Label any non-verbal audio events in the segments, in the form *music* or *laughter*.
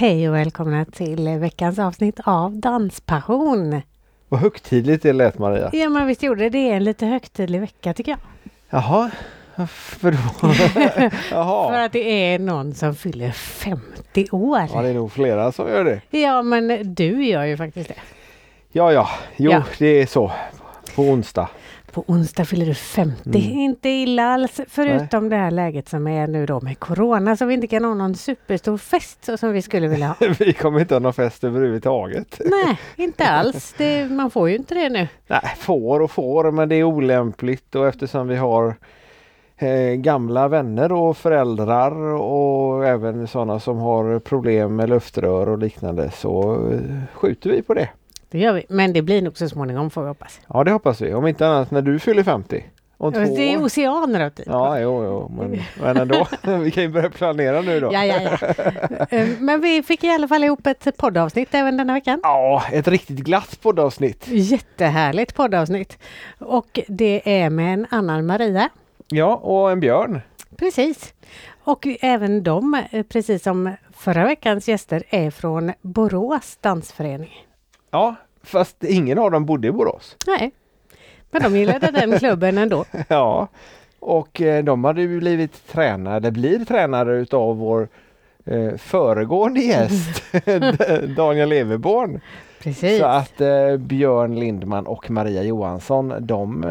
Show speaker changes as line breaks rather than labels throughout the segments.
Hej och välkomna till veckans avsnitt av Danspassion.
Vad högtidligt det lät Maria.
Ja men visst gjorde det. Det är en lite högtidlig vecka tycker jag.
Jaha, varför då? *laughs*
För
Jaha.
att det är någon som fyller 50 år.
Ja, det är nog flera som gör det.
Ja men du gör ju faktiskt det.
Ja, ja, jo,
Ja.
det är så. På onsdag.
På onsdag fyller du 50.
Mm.
Inte illa alls. Förutom det här läget som är nu då med Corona. Så vi inte kan ha någon superstor fest så som vi skulle vilja ha. *laughs*
Vi kommer inte ha någon fest överhuvudtaget. *laughs*
Nej, inte alls. Det, man får ju inte det nu.
Nej, får och får, men det är olämpligt och eftersom vi har eh, gamla vänner och föräldrar och även sådana som har problem med luftrör och liknande så eh, skjuter vi på det.
Det gör vi. Men det blir nog så småningom får vi hoppas.
Ja, det hoppas vi. Om inte annat när du fyller 50. Om två
Det är oceaner av tid.
Ja, jo, jo, men, *laughs* men ändå. vi kan ju börja planera nu då.
Ja, ja, ja. Eh, Men vi fick i alla fall ihop ett poddavsnitt även denna veckan.
Ja, ett riktigt glatt poddavsnitt.
Jättehärligt poddavsnitt. Och det är med en annan Maria.
Ja, och en björn.
Precis. Och även de, eh, precis som förra veckans gäster, är från Borås dansförening.
Ja, fast ingen av dem bodde i Borås.
Nej, men de gillade den klubben ändå. *laughs*
Ja, och eh, de hade ju blivit tränade, blir tränare utav vår eh, föregående gäst *laughs* *laughs* Daniel Everborn.
Precis.
Så att eh, Björn Lindman och Maria Johansson de eh,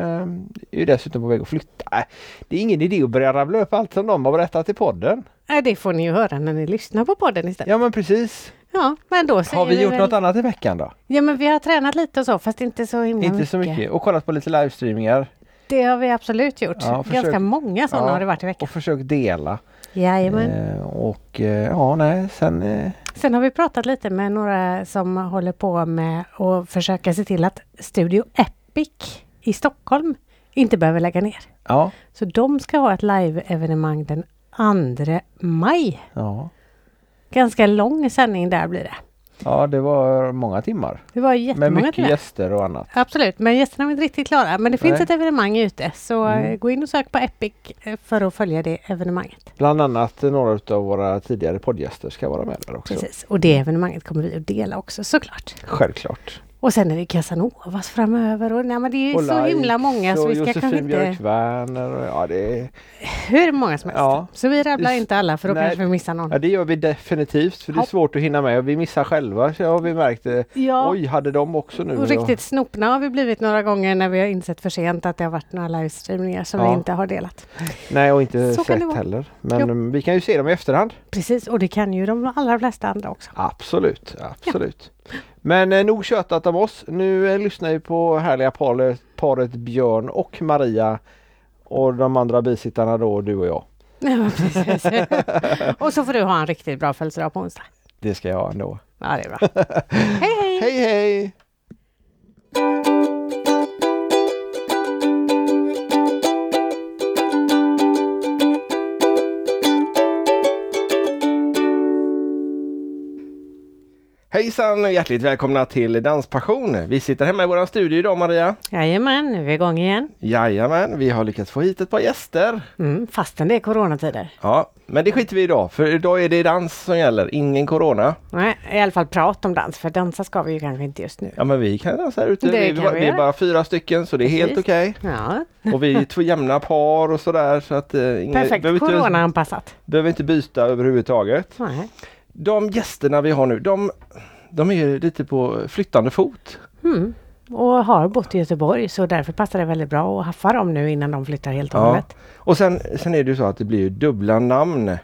är ju dessutom på väg att flytta. Äh, Det är ingen idé att börja rabbla upp allt som de har berättat i podden.
Nej, det får ni ju höra när ni lyssnar på podden istället.
Ja men precis.
Ja, men då
Har vi gjort
väl...
något annat i veckan då?
Ja, men vi har tränat lite och så, fast inte så himla
Inte så mycket. Och kollat på lite livestreamingar.
Det har vi absolut gjort.
Ja, försök-
Ganska många sådana
Ja,
har det varit i veckan.
Och försökt dela.
Jajamän.
Eh, och eh, ja, nej, sen... Eh,
Sen har vi pratat lite med några som håller på med att försöka se till att Studio Epic i Stockholm inte behöver lägga ner.
ja,
Så de ska ha ett live-evenemang den 2 maj.
ja.
Ganska lång sändning där blir det.
Ja, det var många timmar.
Det var
Med
jättemånga
mycket
timmar.
gäster och annat.
Absolut, men gästerna var inte riktigt klara. Men det finns
Nej.
ett evenemang ute så
Mm.
gå in och sök på Epic eh, för att följa det evenemanget.
Bland annat några av våra tidigare poddgäster ska vara med där också.
Precis, och det evenemanget kommer vi att dela också såklart.
Självklart.
Och sen är det Casanovas framöver och nej, men det är
Och
så
Likes
himla många så
och
vi ska
Josefin
kanske inte...
Ja, det,
Hur många som helst.
Ja.
Så vi rabblar inte alla för då
Nej.
kanske vi missar någon.
ja, det gör vi definitivt för det är
Ja.
svårt att hinna med vi missar själva. Så har vi märkt det.
Ja,
Oj, hade de också nu?
och riktigt snopna har vi blivit några gånger när vi har insett för sent att det har varit några livestreamningar som
Ja.
vi inte har delat.
Nej, och inte
Så
sett heller. Men
Jo.
vi kan ju se dem i efterhand.
Precis, och det kan ju de allra flesta andra också.
Absolut, absolut. Men eh, nog tjötat om oss. Nu eh, lyssnar vi på härliga paret, paret Björn och Maria. Och de andra bisittarna då, du och jag. *laughs*
Ja, precis. *laughs* och så får du ha en riktigt bra födelsedag på onsdag.
Det ska jag ändå.
Ja, det är bra. *laughs* hej, hej!
Hej hej! Hejsan och hjärtligt välkomna till Danspassion. Vi sitter hemma i våran studio idag Maria.
Jajamän, nu är vi igång igen.
Jajamän, vi har lyckats få hit ett par gäster.
Mm, fastän det är coronatider.
Ja, men det skiter vi i idag för idag är det dans som gäller, ingen corona.
Nej, i alla fall prat om dans, för dansa ska vi ju kanske inte just nu.
Ja men vi kan dansa här ute.
Det
vi, vi,
vi
är bara fyra stycken så det är helt
Precis.
okej.
Ja, *laughs*
Och vi är två jämna par och sådär så att eh,
perfekt
behöver, inte,
coronaanpassat.
behöver inte byta överhuvudtaget.
Nej.
De gästerna vi har nu, de, de är lite på flyttande fot.
Mm. Och har bott i Göteborg så därför passar det väldigt bra att haffa dem nu innan de flyttar helt och
Ja.
hållet.
Och sen, sen är det ju så att det blir dubbla namn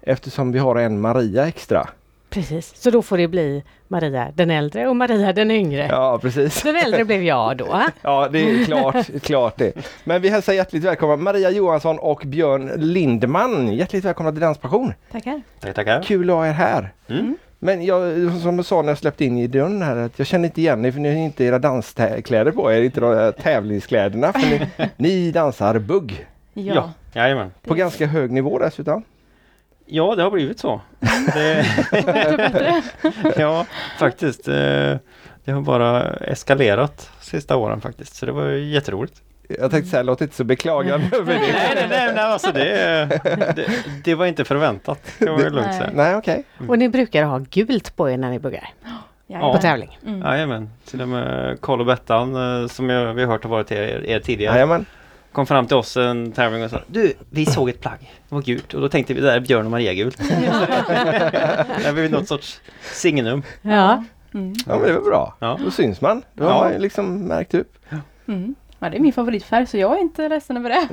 eftersom vi har en Maria extra.
Precis, så då får det bli Maria den äldre och Maria den yngre.
Ja precis.
Den äldre blev jag då. *laughs*
Ja det är klart, klart det. Men vi hälsar hjärtligt välkomna Maria Johansson och Björn Lindman. Hjärtligt välkomna till Danspassion.
Tackar.
Tack, tackar.
Kul att ha er här.
Mm.
Men jag, som jag sa när jag släppte in i dörren här att jag känner inte igen er för ni har inte era danskläder på er, inte de här tävlingskläderna. För ni, *laughs* ni dansar bugg
Ja, jajamän.
på ganska hög nivå dessutom.
Ja, det har blivit så. Det, *laughs* ja, faktiskt. eh, Det har bara eskalerat sista åren faktiskt. Så det var jätteroligt.
Jag tänkte säga, låt inte så beklagande över det.
Nej, nej, nej, nej alltså det, det, det var inte förväntat. Man väl lugnt säga.
Nej, okej.
Och ni brukar ha gult på er när ni buggar
Ja.
på tävling.
Mm.
Jajamän, till och med Karl och Bettan eh, som jag, vi har hört har varit er, er tidigare.
Jajamän.
Kom fram till oss en tävling och sa Du, vi såg ett plagg. Det var gult och då tänkte vi det där är Björn och Maria gult. *laughs* det blivit *laughs* något sorts signum.
Ja.
Mm.
Ja men det var bra.
Ja.
Då syns man. Då har man liksom märkt upp.
Mm. Ja, det är min favoritfärg så jag är inte ledsen över det.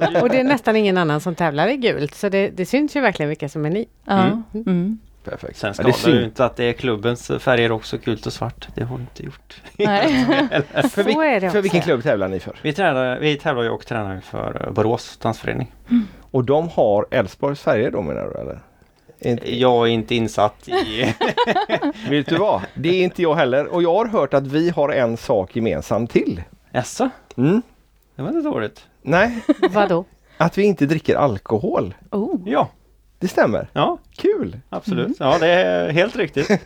Nej,
Och det är nästan ingen annan som tävlar i gult så det, det syns ju verkligen vilka som är ni.
Ja.
Mm.
Mm.
Perfekt.
Sen
Ja, det är
skadar det ju inte att det är klubbens färger också, gult och svart. Det har det inte gjort. *laughs*
Nej. *laughs*
För,
Så
vil-
är det
för vilken klubb tävlar ni för?
Vi, tränar, vi tävlar ju och tränar för eh, Borås dansförening.
Och de har Elfsborgs färger då menar du eller? Inte-
Jag är inte insatt i... *laughs*
Vet du vad? Det är inte jag heller. Och jag har hört att vi har en sak gemensamt till.
Jaså?
Mm.
Det var inte dåligt.
Nej,
Vadå?
att vi inte dricker alkohol.
Oh.
Ja,
Det stämmer.
ja
Kul!
absolut. Ja, det är helt riktigt. *laughs*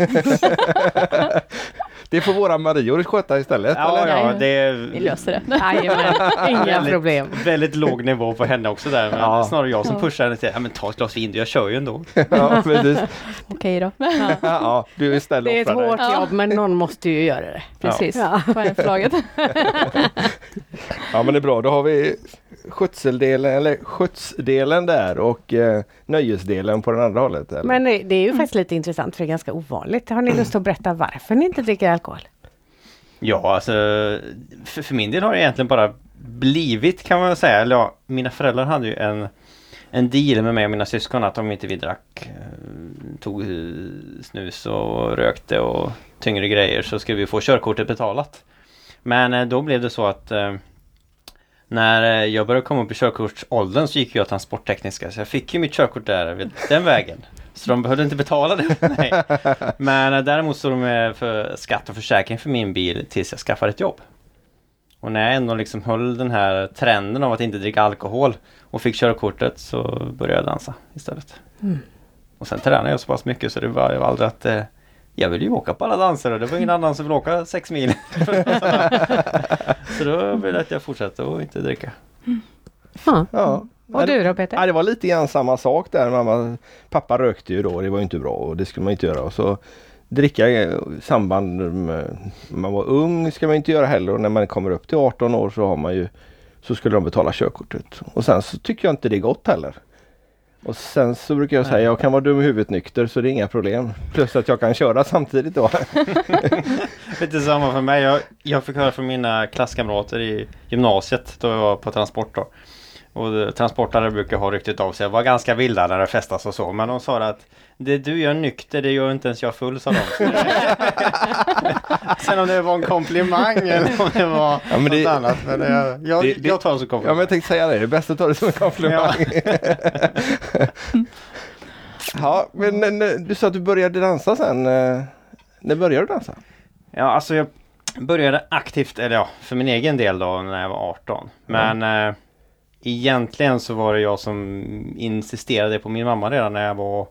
Det får våra Marior sköta istället.
Ja,
eller?
ja, det
Vi löser det. *laughs*
Jajamän, inga
Väldigt-
problem.
väldigt låg nivå på henne också där. Men
Ja.
snarare jag som
Ja.
pushar henne till ja, men ta ett glas vin, jag kör ju ändå. *laughs*
Ja, precis.
Okej då.
Ja, ja, du är snäll
Det är ett
dig.
hårt jobb men någon måste ju göra det.
Precis,
Ja.
på en för laget.
Ja men det är bra, då har vi skötseldelen, eller skjutsdelen där och eh, nöjesdelen på den andra hållet. Eller?
Men det det är ju faktiskt lite intressant för det är ganska ovanligt. Har ni lust att berätta varför ni inte dricker alkohol?
Ja, alltså för, för min del har det egentligen bara blivit kan man säga. Eller ja, mina föräldrar hade ju en, en deal med mig och mina syskon att om inte vi drack, eh, tog eh, snus och rökte och tyngre grejer så skulle vi få körkortet betalat. Men eh, då blev det så att eh, när eh, jag började komma upp i körkortsåldern så gick jag transporttekniska så jag fick ju mitt körkort där den vägen. Så de behövde inte betala det *laughs* för mig. Men eh, däremot stod de med för skatt och försäkring för min bil tills jag skaffade ett jobb. Och när jag ändå liksom höll den här trenden av att inte dricka alkohol och fick körkortet så började jag dansa istället.
Mm.
Och sen tränade jag så pass mycket så det var, var aldrig att eh, jag vill ju åka på alla danser och det var ingen annan som ville åka sex mil. *laughs* så då blev det att jag fortsatte att inte dricka.
Ja.
Ja.
Och du då Peter?
Ja, det var lite grann samma sak där. Mamma, pappa rökte ju då, det var ju inte bra och det skulle man inte göra. Och så dricka i samband med man var ung ska man inte göra heller och när man kommer upp till 18 år så har man ju så skulle de betala körkortet. Och sen så tycker jag inte det är gott heller. Och sen så brukar jag säga jag kan vara dum i huvudet nykter så det är inga problem. Plus att jag kan köra samtidigt då. *laughs*
Lite samma för mig. Jag, jag fick höra från mina klasskamrater i gymnasiet då jag var på transport då. Och transportare brukar ha ryktet av sig att vara ganska vilda när det festas och så. Men de sa att det du gör nykter, det gör inte ens jag full, sa de. Det- *laughs* Sen om det var en komplimang eller om det var
Ja,
något
det-
annat. Men jag, jag,
det- det-
jag tar det som
Ja men
komplimang.
jag tänkte säga det, det är bäst att ta det som en komplimang. Ja, *laughs* men eh, du sa att du började dansa sen. eh, När började du dansa?
Ja, alltså jag började aktivt, eller ja, för min egen del då när jag var 18. Men eh, egentligen så var det jag som insisterade på min mamma redan när jag var,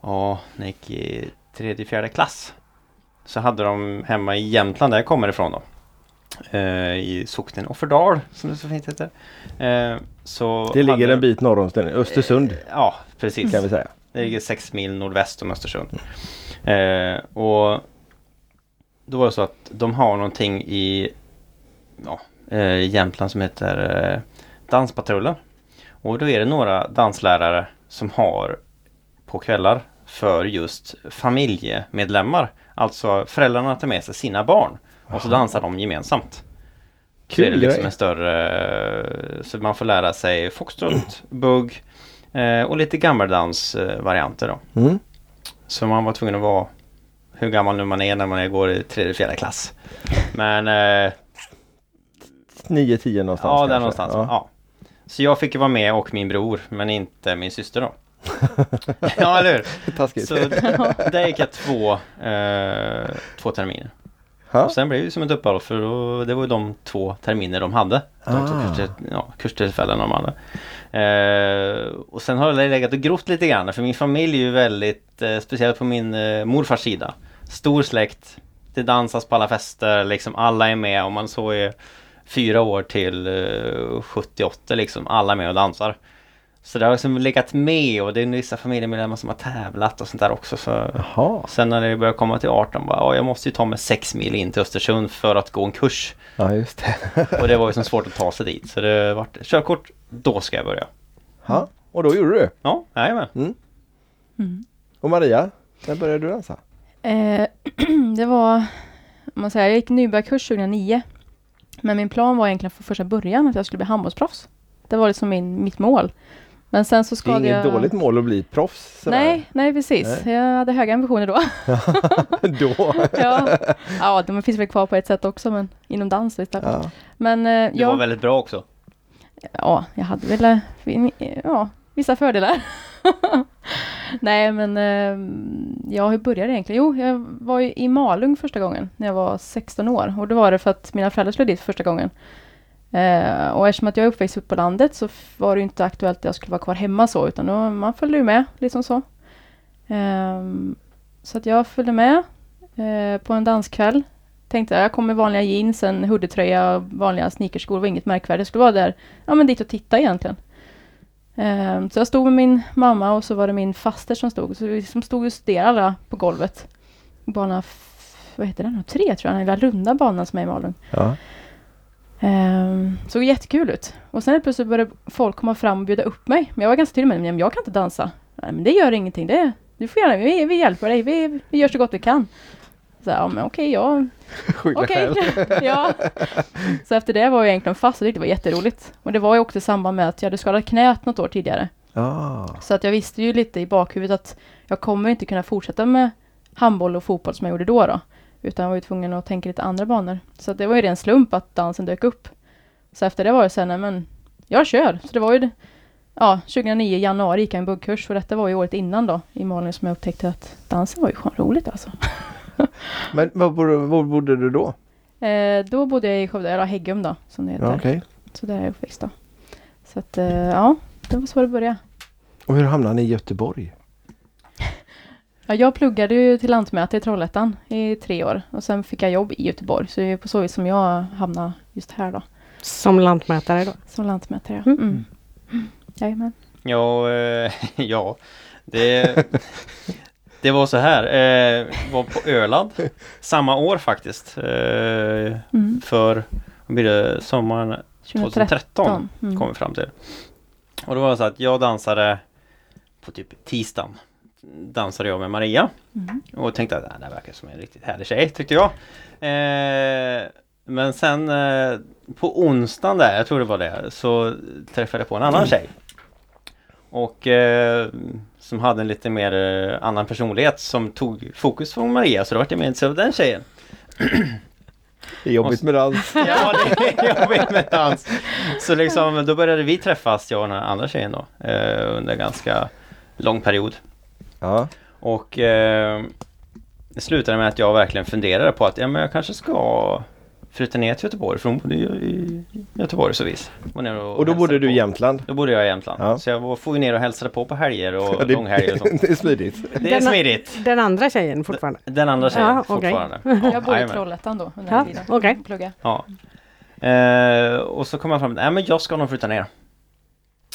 ja, när jag gick i tredje, fjärde klass. Så hade de hemma i Jämtland där jag kommer ifrån då. Eh, I socknen Offerdal som det så fint heter. Eh, så
Det ligger
hade-
en bit norr om Sten- Östersund
Ja, precis.
kan vi säga.
Det ligger sex mil nordväst om Östersund. Eh, och då var det så att de har någonting i ja, eh, Jämtland som heter eh, Danspatrullen. Och då är det några danslärare som har på kvällar för just familjemedlemmar. Alltså föräldrarna tar med sig sina barn och så dansar de gemensamt. Så är det
Kul
liksom en större, så man får lära sig foxtrot, bugg eh, och lite gammeldansvarianter då.
Mm.
Så man var tvungen att vara hur gammal nu man är när man går i tredje, fjärde klass. Men eh,
9-10 någonstans
ja, där någonstans.
Ja.
Ja. Så jag fick ju vara med och min bror, men inte min syster då. *laughs* ja, eller hur?
Taskigt.
Så där gick jag två, eh, två terminer. Och sen blev det som ett uppehåll för då, det var ju de två terminer de hade. De två
Ah.
kurstill, ja, kurstillfällen de hade. Eh, och sen har det legat och grott lite grann för min familj är ju väldigt, eh, speciellt på min eh, morfars sida. Stor släkt, det dansas på alla fester, liksom alla är med och man så är fyra år till eh, 78 liksom. Alla med och dansar. Så det har liksom legat med och det är vissa familjemedlemmar som har tävlat och sånt där också. Så
Jaha,
Sen när det började komma till 18 bara, ja, jag måste ju ta mig sex mil in till Östersund för att gå en kurs.
ja just det.
Och det var ju så *laughs* svårt att ta sig dit. Så det vart körkort, då ska jag börja.
Ja, och då gjorde du.
Ja, jajamän.
Mm.
Och Maria, när började du dansa?
Eh, *clears throat* det var, om man säger, jag gick nybörjarkurs 2009. Men min plan var egentligen från första början att jag skulle bli handbollsproffs. Det var liksom min, mitt mål. Men sen så
Det är
skadade
inget
jag...
dåligt mål att bli proffs. sådär.
Nej, nej precis. Jag hade höga ambitioner då. *laughs*
då. *laughs*
ja. ja, de finns väl kvar på ett sätt också, men inom dans istället.
Ja.
Men eh,
Du
ja,
var väldigt bra också.
ja, jag hade väl eh, ja, vissa fördelar. *laughs* Nej, men eh, ja, hur började det egentligen? Jo, jag var ju i Malung första gången när jag var 16 år. Och det var det för att mina föräldrar skulle dit första gången. Eh, och eftersom att jag är uppväxt upp på landet så var det ju inte aktuellt att jag skulle vara kvar hemma så, utan då, man följde ju med, liksom så. Eh, så att jag följde med eh, på en danskväll. Tänkte jag kommer i vanliga jeans, en hoodietröja och vanliga sneakerskor. Det var inget märkvärdigt. Jag skulle vara där, ja men dit och titta egentligen. Ehm, så jag stod med min mamma och så var det min faster som stod. Så vi stod och studerade alla på golvet. Bana, vad heter den? Tre tror jag, den lilla runda banan som är i Malung.
Ja.
Um, såg jättekul ut. Och sen plötsligt började folk komma fram och bjuda upp mig. Men jag var ganska tydlig med "Men jag kan inte dansa. Nej, men det gör ingenting. Det, du får gärna, vi, vi hjälper dig. Vi, vi gör så gott vi kan. Så, ja, men okej, ja, *laughs*
Skylla
Okej. *laughs* ja. Så efter det var jag egentligen fast och det var jätteroligt. Och det var ju också i samband med att jag hade skadat knät något år tidigare.
Ah.
Så att jag visste ju lite i bakhuvudet att jag kommer inte kunna fortsätta med handboll och fotboll som jag gjorde då. då utan jag var ju tvungen att tänka lite andra banor. Så det var ju ren slump att dansen dök upp. Så efter det var det sen, nej men jag kör. Så det var ju det- Ja, 2009 i januari gick jag en buggkurs och detta var ju året innan då i Malung som jag upptäckte att dansen var ju roligt alltså. *laughs* *laughs*
Men var bodde, var bodde du då?
Eh, då bodde jag i Skövde, eller Häggum då som det heter.
Ja, okej.
Så där är jag uppväxt då. Så att eh, ja, det var så det började.
Och hur hamnade ni i Göteborg? *laughs*
Ja, jag pluggade ju till lantmätare i Trollhättan i tre år och sen fick jag jobb i Göteborg. Så det är på så vis som jag hamnade just här då.
Som lantmätare då?
Som lantmätare. Ja.
Mm.
Mm. Jajamän.
Ja, eh, *laughs* ja. Det, det var så här. Eh, var på Öland *laughs* samma år faktiskt. Eh,
Mm.
för, vad blir det, sommaren 2013
Mm.
kom vi fram till. Och då var det så att jag dansade på typ tisdagen. Dansade jag med Maria
Mm.
och tänkte att "Ah, det här verkar som en riktigt härlig tjej tyckte jag. Eh, men sen eh, på onsdagen där, jag tror det var det, så träffade jag på en annan tjej. Och eh, som hade en lite mer eh, annan personlighet som tog fokus från Maria så då vart jag mer intresserad av den tjejen.
Det är jobbigt med dans. *laughs*
Ja, det är jobbigt med dans. Så liksom, då började vi träffas, jag och den andra tjejen då, eh, under en ganska lång period.
Ja.
Och eh, det slutade med att jag verkligen funderade på att ja, men jag kanske ska flytta ner till Göteborg, för hon bodde ju i Göteborg så vis. Ner
Och då bodde du i
på.
Jämtland?
Då bodde jag i Jämtland.
Ja.
Så jag var- får ju ner och hälsade på på helger och *laughs*
Ja, det,
långhelger och sånt. *laughs*
det är smidigt.
Det är smidigt.
Den andra tjejen fortfarande?
Den andra tjejen
Ja,
fortfarande. *laughs*
Jag bodde i. Trollhättan då under
Ja,
den tiden.
okej.
Plugga.
Ja. Eh, och så kom jag fram till, men jag ska nog flytta ner.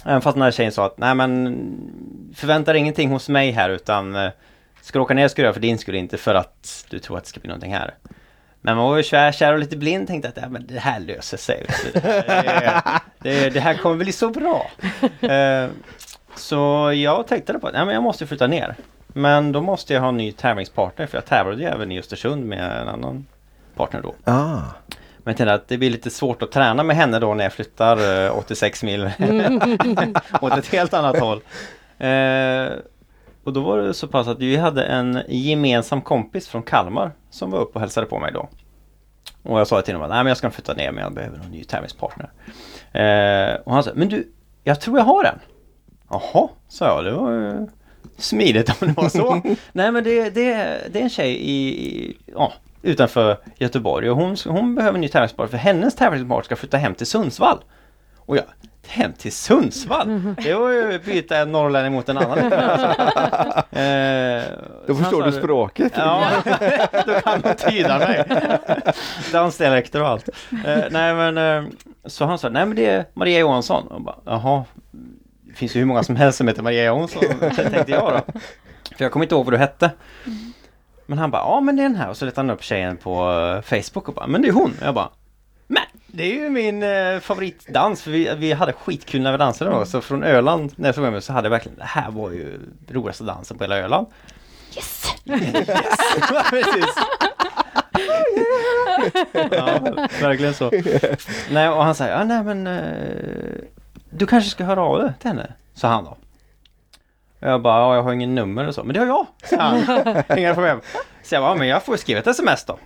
Även fast den här tjejen sa att, nej men förvänta dig ingenting hos mig här utan eh, ska du åka ner ska du göra för din skull inte för att du tror att det ska bli någonting här. Men man var ju kär, kär och lite blind tänkte att ja, men det här löser sig. Det, det, det här kommer bli så bra. *laughs* Eh, så jag tänkte på att men jag måste flytta ner. Men då måste jag ha en ny tävlingspartner för jag tävlade ju även i Östersund med en annan partner då.
Ah.
Men jag tänkte att det blir lite svårt att träna med henne då när jag flyttar eh, 86 mil *laughs* åt ett helt annat håll. Eh, och då var det så pass att vi hade en gemensam kompis från Kalmar som var uppe och hälsade på mig då. Och jag sa till honom att Nej, men jag ska flytta ner men jag behöver en ny tävlingspartner. Eh, och han sa, men du, jag tror jag har en. Jaha, sa jag, det var ju smidigt om det var så. *laughs* Nej men det, det, det är en tjej i, i ja, utanför Göteborg och hon, hon behöver en ny tävlingspartner för hennes tävlingspartner ska flytta hem till Sundsvall. Och jag, hem till Sundsvall. Det var ju byta en norrlänning mot en annan. *laughs* Eh,
Då förstår du språket.
Ja, då kan man tyda mig. Dansdialekter och allt. Eh, nej men eh, så han sa, nej men det är Maria Johansson. Och bara, Jaha, det finns ju hur många som helst som heter Maria Johansson, tänkte jag då. För jag kommer inte ihåg vad du hette. Men han bara, ja men det är den här. Och så letade han upp tjejen på Facebook och bara, men det är hon. Och jag bara, men det är ju min eh, favoritdans. För vi, vi hade skitkul när vi dansade då. Så från Öland, när jag såg mig så hade jag verkligen, det här var ju roligaste dansen på hela Öland.
Yes! *laughs*
Precis. ja, verkligen så. Nej, och han säger, ja, nej men eh, du kanske ska höra av dig till henne, sa han då. Och jag bara, ja, jag har ingen nummer och så, men det har jag, sa han. *laughs* Inga problem. Så jag bara, men jag får skriva ett sms då.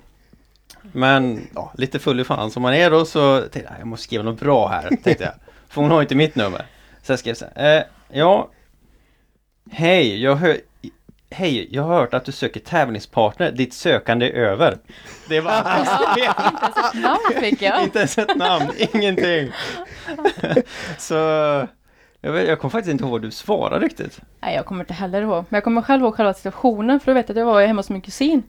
Men ja, lite full i fan som man är då så tänkte jag, jag måste skriva något bra här, tänkte jag. *laughs* För hon har inte mitt nummer. Så jag skrev så här, eh, ja, hej, jag hör, Hej, jag har hört att du söker tävlingspartner. Ditt sökande är över. Det var allt jag skrev.
Namn fick jag.
Inte ens ett namn, ingenting. *laughs* Så jag, vet, jag kommer faktiskt inte ihåg vad du svarade riktigt.
Nej, jag kommer inte heller ihåg. Men jag kommer själv ihåg själva situationen. För då vet att jag var hemma hos min kusin.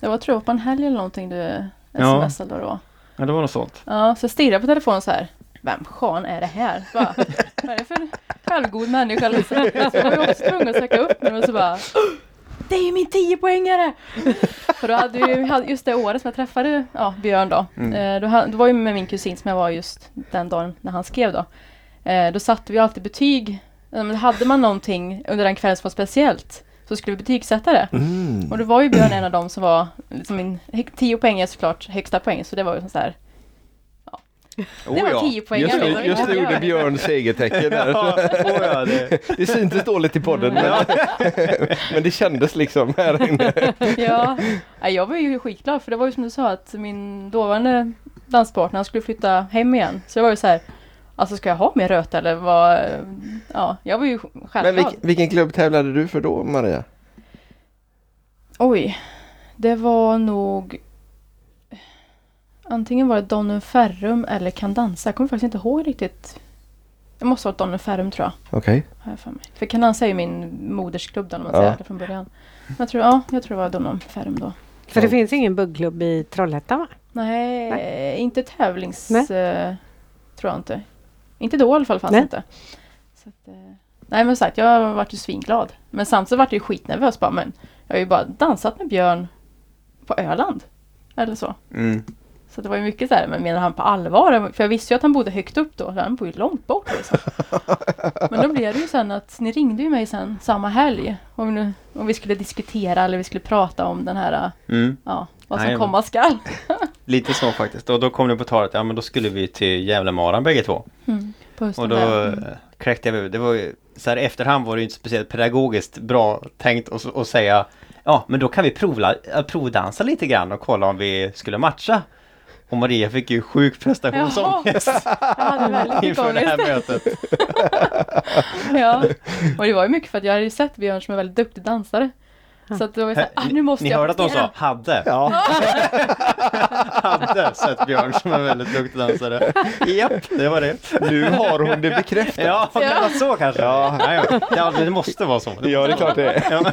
Det var tror jag på en helg eller någonting du
Ja.
smsade då.
Ja, det var något sånt.
Ja, så jag stirrade på telefonen så här. Vem fan är det här? Bara, vad är det för självgod människa liksom? Så jag var också tvungen att söka upp mig och så bara Det är ju min 10-poängare! För då hade ju, just det året som jag träffade ja, Björn då.
Mm.
Eh, då, då var ju med min kusin som jag var just den dagen när han skrev då. Eh, då satte vi alltid betyg. Hade man någonting under den kvällen som var speciellt så skulle vi betygsätta det.
Mm.
Och då var ju Björn en av dem som var liksom min 10 poäng är såklart högsta poäng så det var ju så här det var 10 poäng.
Just,
vet.
just nu gjorde Björn segertecken där. *laughs*
Ja, oh ja, det,
Det syntes dåligt i podden men, *laughs* men det kändes liksom här inne. *laughs*
ja, jag var ju skitglad för det var ju som du sa att min dåvarande danspartner skulle flytta hem igen. Så det var ju så här, alltså ska jag ha mer röt eller vad? Ja, jag var ju
Men
självglad.
vilken, vilken klubb tävlade du för då Maria?
Oj, det var nog Antingen var det Donum Ferrum eller Kan Dansa. Jag kommer faktiskt inte ihåg riktigt. Det måste ha varit Donum Ferrum tror jag.
Okej.
Har jag för mig. För Kan Dansa är ju min modersklubb då, om man
Ja.
säger det från början. Men jag tror, ja, jag tror det var Donum Ferrum då.
För det finns ingen buggklubb i Trollhättan va?
Nej, inte tävlings...
Nej.
Eh, tror jag inte. Inte då i alla fall fanns
Nej.
det inte. Så att, eh, nej men sagt, jag varit ju svinglad. Men samtidigt vart jag ju skitnervös bara, men jag har ju bara dansat med Björn på Öland. Eller så.
mm.
Så det var ju mycket så här, men menar han på allvar? För jag visste ju att han bodde högt upp då, han bor ju långt bort liksom. *laughs* Men då blev det ju sen att ni ringde ju mig sen samma helg. Om, nu, om vi skulle diskutera eller vi skulle prata om den här,
Mm.
ja, vad som
Jajamän.
komma skall. *laughs*
Lite så faktiskt. Och då kom det på talet, ja men då skulle vi till Gävlemaran bägge två.
Mm,
Och då
Mm.
kräkte jag. Det var ju, så här efterhand var det inte speciellt pedagogiskt bra tänkt att, att säga Ja men då kan vi provla, äh, provdansa lite grann och kolla om vi skulle matcha. Och Maria fick ju sjuk prestationsångest *laughs* inför det här mötet. *laughs*
Ja. Och det var ju mycket för att jag hade ju sett Björn som en väldigt duktig dansare. Så att det var ju såhär, ah, nu måste
Ni
jag
hörde att de sa hade,
Ja. *laughs*
hade sett Björn som en väldigt duktig dansare. Japp, det var det.
Nu har hon det bekräftat.
Ja, det var så kanske.
Ja.
Ja, ja. det måste vara så.
Ja, det är klart det är.
Ja.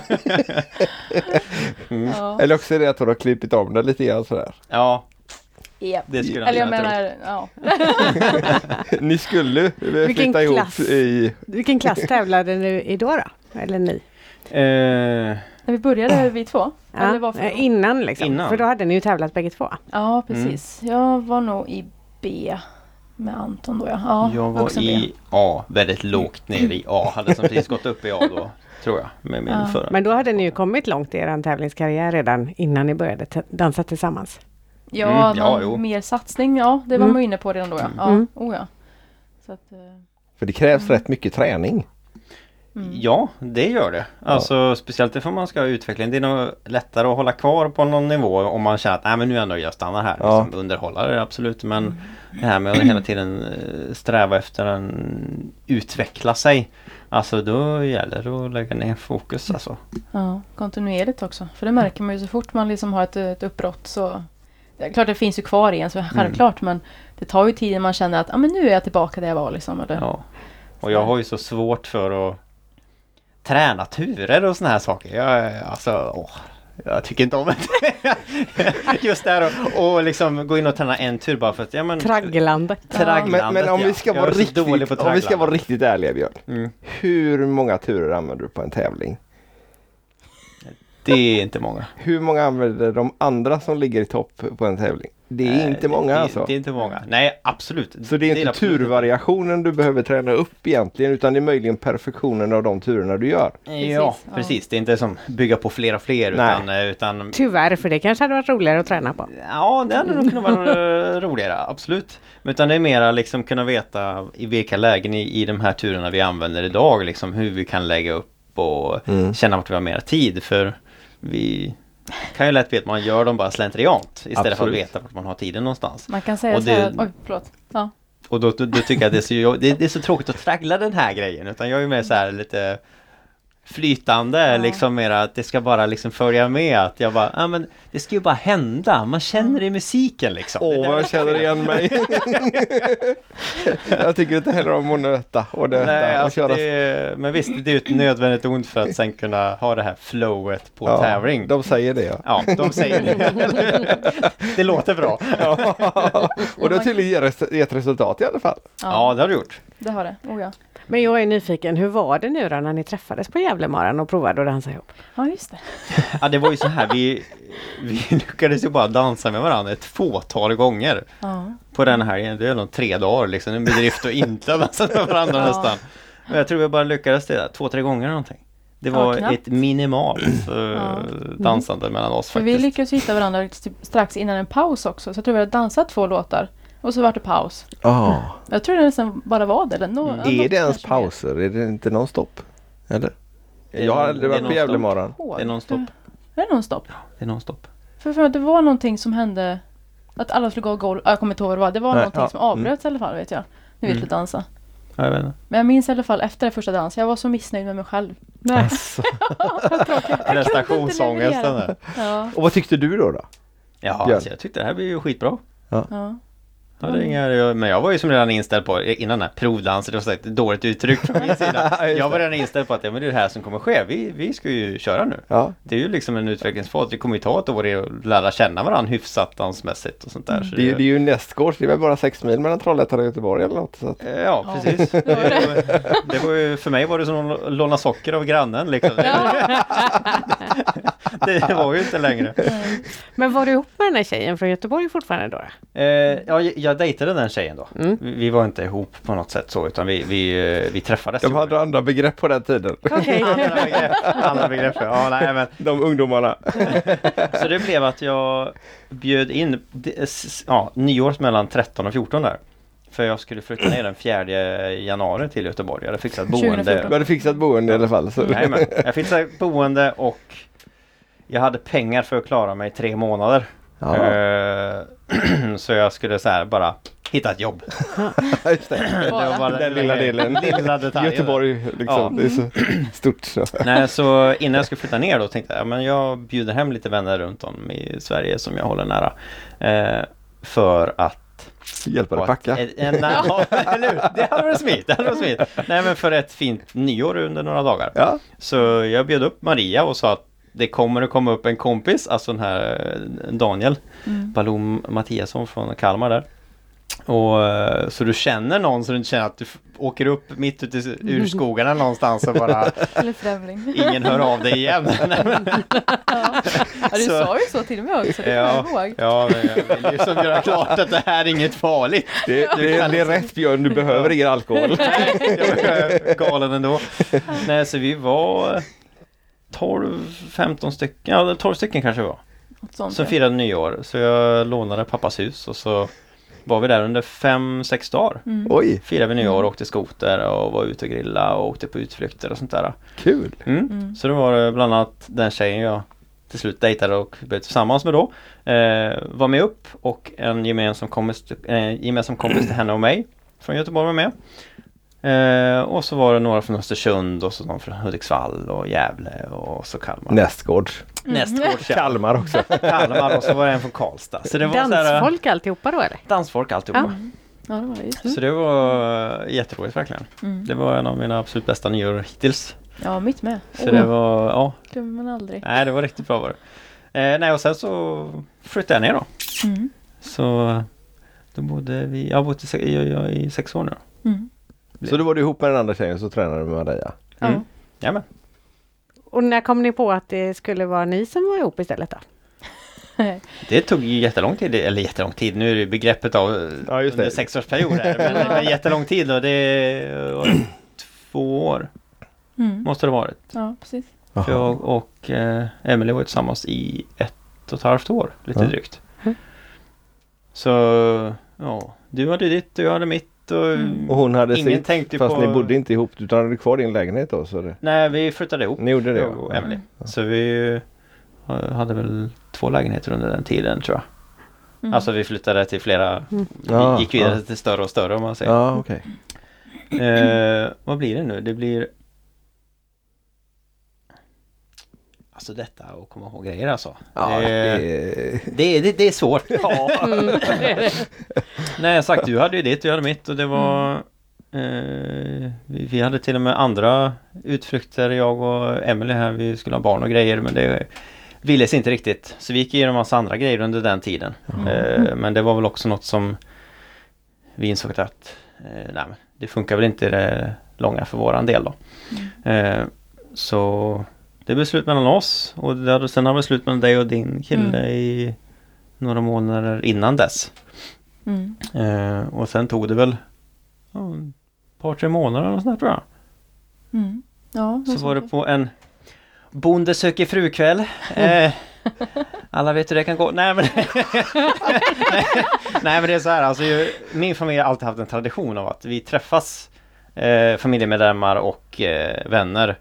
Ja.
Eller också är det att hon har klippt om det lite grann sådär.
ja,
Japp.
det skulle
Eller jag
tro.
menar, ja. *laughs*
Ni skulle eh,
Vilken
flytta ihop
klass.
i...
Vilken klass tävlade ni i då? då? Eller ni?
Eh,
När vi började vi två.
Ja,
då?
eh, innan liksom.
Innan.
För då hade ni ju tävlat bägge två.
Ja, precis. Jag var nog i B med Anton då ja. ja
jag var i A, väldigt lågt ner i A. Hade som precis gått upp i A då, tror jag. Med min
Ja.
förra.
Men då hade ni ju kommit långt i er tävlingskarriär redan innan ni började dansa tillsammans.
Ja,
Mm, ja, jo.
mer satsning, ja det var
Mm.
man ju inne på redan då ja. ja.
Mm.
Oh, ja. Så att, eh,
För det krävs rätt mycket träning.
Mm.
Ja, det gör det. Alltså speciellt ifall man ska ha utveckling. Det är nog lättare att hålla kvar på någon nivå om man känner att Nej, men nu ändå jag stannar här.
Ja.
Liksom, underhållare absolut men
Mm.
det här med att hela tiden eh, sträva efter en utveckla sig. Alltså då gäller det att lägga ner fokus alltså.
ja, kontinuerligt också. För det märker man ju så fort man liksom har ett, ett uppbrott så det är klart det finns ju kvar i en, så självklart. Men det tar ju tid innan man känner att ah, men nu är jag tillbaka där jag var. Liksom, eller?
Ja. Och jag har ju så svårt för att träna turer och såna här saker. Jag, alltså, åh, jag tycker inte om det. *laughs* Just det här och, och liksom gå in och träna en tur bara för att... Ja, men,
Tragglandet.
Tragglandet,
Men, men om,
ja.
vi ska vara riktigt, om vi ska vara riktigt ärliga Björn.
Mm.
Hur många turer använder du på en tävling?
Det är inte många.
Hur många använder de andra som ligger i topp på en tävling? Det är inte många
det,
alltså.
Det är inte många. Nej, absolut.
Så det är inte
absolut
turvariationen du behöver träna upp egentligen utan det är möjligen perfektionen av de turerna du gör.
Ja,
Precis, ja.
precis. Det är inte som bygga på flera och fler utan, eh, utan
Tyvärr, för det kanske hade varit roligare att träna på.
Ja, det hade nog kunnat vara roligare, absolut. Men utan det är mera liksom kunna veta i vilka lägen i, i de här turerna vi använder idag, liksom hur vi kan lägga upp och
Mm.
känna vart vi har mer tid. För vi kan ju lätt veta att man gör dem bara slentriant istället för att
Absolut.
veta vart man har tiden någonstans.
Man kan säga
Och
så här,
det-
oj förlåt. Ja.
Och då, då, då tycker jag att det är, så, det, det är så tråkigt att traggla den här grejen utan jag är mer så här lite flytande
Ja.
liksom mer att det ska bara liksom följa med att jag bara, ja men det ska ju bara hända, man känner det i musiken liksom. Det
Åh, vad jag känner igen mig. jag tycker inte heller om att nöta och nöta
Nej,
och
alltså
köra.
det, men visst det är ju ett nödvändigt ont för att sen kunna ha det här flowet på tävling.
de säger det ja.
Ja, de säger det. *laughs* det låter bra.
och det har tydligen gett- resultat i alla fall.
Ja, det har du gjort.
Det har det. Oh, ja.
Men jag är nyfiken, hur var det nu då när ni träffades på Gävlemaran och provade att dansa ihop?
ja, just det. *laughs*
Ja, det var ju så här, vi, vi *laughs* lyckades ju bara dansa med varandra ett fåtal gånger.
Ja.
på den här, det är nog tre dagar liksom, en bedrift och inte dansa med varandra *laughs*
Ja.
nästan. Men jag tror vi bara lyckades det där, två, tre gånger någonting. Det
Ja,
var
knappt.
ett minimalt eh,
Ja.
dansande mellan oss
För vi
faktiskt.
lyckades hitta varandra typ strax innan en paus också. Så jag tror vi hade dansat två låtar. Och så var det paus.
Ja.
Jag tror det nästan bara var det. Eller nå-
Mm.
Är det ens pauser? Är det inte någon stopp? Eller? Jag har aldrig
det är
varit på.
Ihåg.
Det är nonstop.
Är det nonstop?
Det är nonstop.
För, för att det var någonting som hände. Att alla skulle gå och golv. Jag kommer inte ihåg vad det var. Det var
Nej,
någonting
ja,
som avbröts i alla fall vet jag. När vi
Mm.
dansa.
Ja, jag vet inte.
Men jag minns i alla fall efter första dansen. Jag var så missnöjd med mig själv.
Nej.
Alltså. *laughs*
Prestationsångesten där.
Ja.
Och vad tyckte du då? då?
Ja, alltså, jag tyckte det här blev ju skitbra.
ja.
Ja, det är inga, men jag var ju som redan inställd på, innan den här provdansen, det var ett dåligt uttryck från min *laughs* sida. Jag var
det.
redan inställd på att ja, men det är det här som kommer ske. Vi, vi ska ju köra nu.
Ja.
Det är ju liksom en utvecklingsfas. Det kommer ju ta ett år att lära känna varandra hyfsat dansmässigt och sånt där. Så
Det, är- det är ju nästgårds, det är väl bara sex mil mellan Trollhättan och Göteborg eller något. Så att...
Eh, Ja,
Ja,
precis.
det var det.
Det, det var ju, för mig var det som att låna socker av grannen liksom. *laughs* *laughs* Det var ju inte längre. *laughs*
Men var du ihop med den här tjejen från Göteborg fortfarande då?
Eh, ja, jag- dejtade den tjejen då.
Mm.
Vi, vi var inte ihop på något sätt så utan vi, vi, eh, vi träffades.
De hade andra begrepp på den tiden.
Okej.
andra begrepp. Andra begrepp. Ja, nej, men, *laughs*
De ungdomarna. *laughs*
så det blev att jag bjöd in ja, nyårs mellan 13 och 14 där. För jag skulle flytta ner den 4 januari till Göteborg. Jag hade fixat boende.
2014.
Du hade fixat boende i alla fall. Så.
Jajamän. Jag fixade boende och jag hade pengar för att klara mig i tre månader.
Ja,
Eh, *clears throat* så jag skulle så här bara hitta ett jobb.
just det. *laughs*
Det var bara
Den lilla delen.
Lilla *laughs* detaljen.
Göteborg liksom. Det är så stort så. *clears throat*
Nej, så innan jag skulle flytta ner då tänkte jag ja, men jag bjuder hem lite vänner runt om i Sverige som jag håller nära. Eh, för att
Hjälpa dig packa.
Eh, nej, ja? *laughs* Det hade varit smidigt. Det hade varit smidigt. Nej men för ett fint nyår under några dagar.
Ja.
Så jag bjöd upp Maria och sa att det kommer att komma upp en kompis, alltså den här eh, Daniel
Mm.
Balom Mattiasson från Kalmar där. Och eh, så du känner någon så du inte känner att du åker upp mitt ute i- ur skogarna *laughs* någonstans och bara
Eller främling.
ingen hör av dig igen. *laughs* *laughs*
Ja. du
Så-
sa ju så till mig också. Det
Ja.
jag ihåg.
ja, men jag vill ju som göra klart att det här är inget farligt.
Det, det, det är rätt Björn, du behöver ingen alkohol.
Nej, jag var galen ändå. Nej, så vi var 12-15 stycken, ja 12 stycken kanske vi var.
Sånt,
Som firade nyår. Så jag lånade pappas hus och så var vi där under 5-6 dagar.
Mm.
Oj,
Firade vi nyår, åkte skoter och var ute och grilla och åkte på utflykter och sånt där.
kul.
Mm.
Mm.
Så det var det bland annat den tjejen jag till slut dejtade och blev tillsammans med då. Eh, var med upp och en gemensam kompis, eh, gemensam kompis till henne och mig från Göteborg var med. Eh, och så var det några från Östersund och så någon från Hudiksvall och Gävle och så Kalmar.
Nästgårds.
Nästgårds ja.
Kalmar också. *laughs*
Kalmar och så var det en från Karlstad. Så det var eh,
Dansfolk alltihopa då eller?
dansfolk alltihopa.
Ja, det var det. Just.
Så det var jätteroligt verkligen.
Mm.
Det var en av mina absolut bästa nyår hittills.
Ja, mitt med.
Så det var, ja,
glömmer man aldrig.
nej det var riktigt bra var det. Eh, nej och sen så flyttade jag ner då.
Mm.
Så då bodde vi, jag har bott i, i, i, i sex år nu. Då.
Mm.
Så då var du ihop med den andra tjejen så tränade du med Maria.
Ja.
Mm. Jajamän.
Och när kom ni på att det skulle vara ni som var ihop istället då? *laughs*
Det tog ju jättelång tid, eller jättelång tid, nu är det begreppet av
Ja, just
under
det.
sexårsperioder. Men, *laughs* men jättelång tid och det var två år
Mm.
måste det ha varit.
Ja, precis.
För jag och eh, Emily var tillsammans i ett och ett halvt år, lite
Ja.
drygt.
Mm.
Så ja, du hade ditt och jag hade mitt och
Mm.
Och hon hade
ingen
sitt.
tänkte
Fast
på...
ni bodde inte ihop utan hade kvar din lägenhet då. Så det...
Nej, vi flyttade ihop.
Ni gjorde det?
jag och
ja.
Emily. Så vi eh, hade väl två lägenheter under den tiden tror jag.
Mm.
Alltså vi flyttade till flera,
Mm.
Vi gick vidare
ja.
till större och större om man säger.
Ja, okej.
Eh, vad blir det nu? Det blir Alltså detta att komma ihåg grejer alltså.
Ja,
det,
det...
det, det, det är svårt. *laughs* Ja.
Mm. *laughs*
Nej sagt, du hade ju ditt och jag hade mitt och det var eh, vi, vi hade till och med andra utflykter, jag och Emily här, vi skulle ha barn och grejer men det ville sig inte riktigt. Så vi gick igenom massa andra grejer under den tiden. Eh, men det var väl också något som vi insåg att eh, nej, men det funkar väl inte i det långa för våran del då. Eh, så det blev slut mellan oss och hade, sen har det slut mellan dig och din kille
Mm.
i några månader innan dess.
Mm.
Eh, och sen tog det väl ja, ett par tre månader eller sånt där, tror jag.
Mm. Ja,
Så var det på en Bonde söker frukväll. *laughs* Eh, alla vet hur det kan gå. Nej men, *laughs* Nej men det är så här, alltså, ju, min familj har alltid haft en tradition av att vi träffas eh, familjemedlemmar och eh, vänner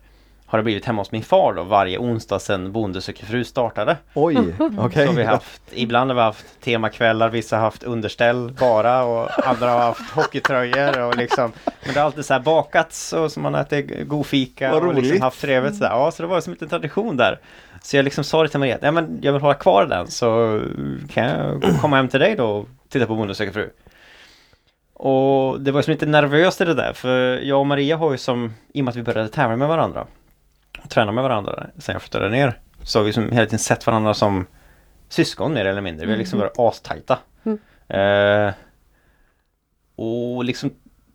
har det blivit hemma hos min far då varje onsdag sedan Bonde söker fru startade.
Oj, okej.
Så vi har haft, ibland har vi haft temakvällar, vissa har haft underställ bara och andra har haft hockeytröjor och liksom Men det har alltid så här bakats och så man har ätit god fika och liksom haft trevligt sådär. Ja, så det var som en liten tradition där. Så jag liksom sa det till Maria, nej men jag vill hålla kvar den så kan jag komma hem till dig då och titta på Bonde söker fru. Och det var som lite nervöst i det där för jag och Maria har ju som, i och med att vi började tävla med varandra och träna med varandra sen jag flyttade ner så har vi som hela tiden sett varandra som syskon mer eller mindre. Vi har liksom varit astajta.
Mm.
Eh, och liksom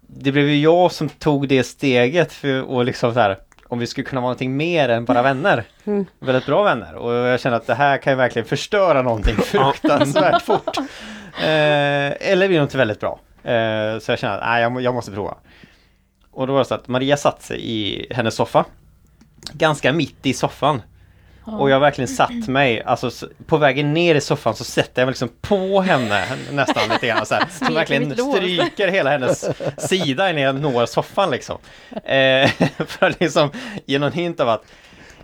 det blev ju jag som tog det steget för och liksom så här om vi skulle kunna vara någonting mer än bara vänner.
Mm.
Väldigt bra vänner och jag känner att det här kan ju verkligen förstöra någonting fruktansvärt fort. Eh, eller bli något väldigt bra. Eh, så jag känner att nej, jag, jag måste prova. Och då var det så att Maria satt sig i hennes soffa. Ganska mitt i soffan. Och jag verkligen satt mig, alltså på vägen ner i soffan så sätter jag mig liksom på henne nästan lite grann så här. *laughs* Som verkligen stryker hela hennes sida innan jag når soffan liksom. Eh, *laughs* för att liksom ge någon hint av att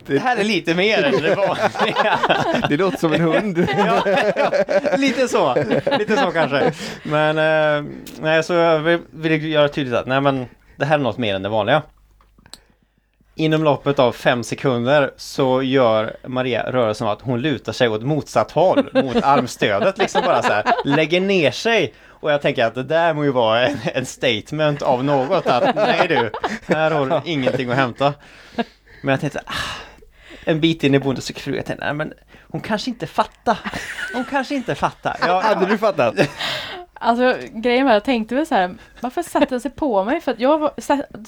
det här är lite mer än det vanliga. *laughs*
Det låter som en hund.
ja, ja, lite så, lite så kanske. Men eh, nej, så jag vill, vill göra tydligt att nej men det här är något mer än det vanliga. Inom loppet av fem sekunder så gör Maria rörelsen att hon lutar sig åt motsatt håll mot *laughs* armstödet liksom bara så här lägger ner sig och jag tänker att det där må ju vara en, en statement av något att nej du, här har du ingenting att hämta. Men jag tänkte ah, en bit in i Bonde söker fru, jag tänkte nej men hon kanske inte fattar. Hon kanske inte fattar. Jag,
Hade du fattat?
Alltså grejen var, jag tänkte väl så här, varför satte den sig på mig? För att jag var,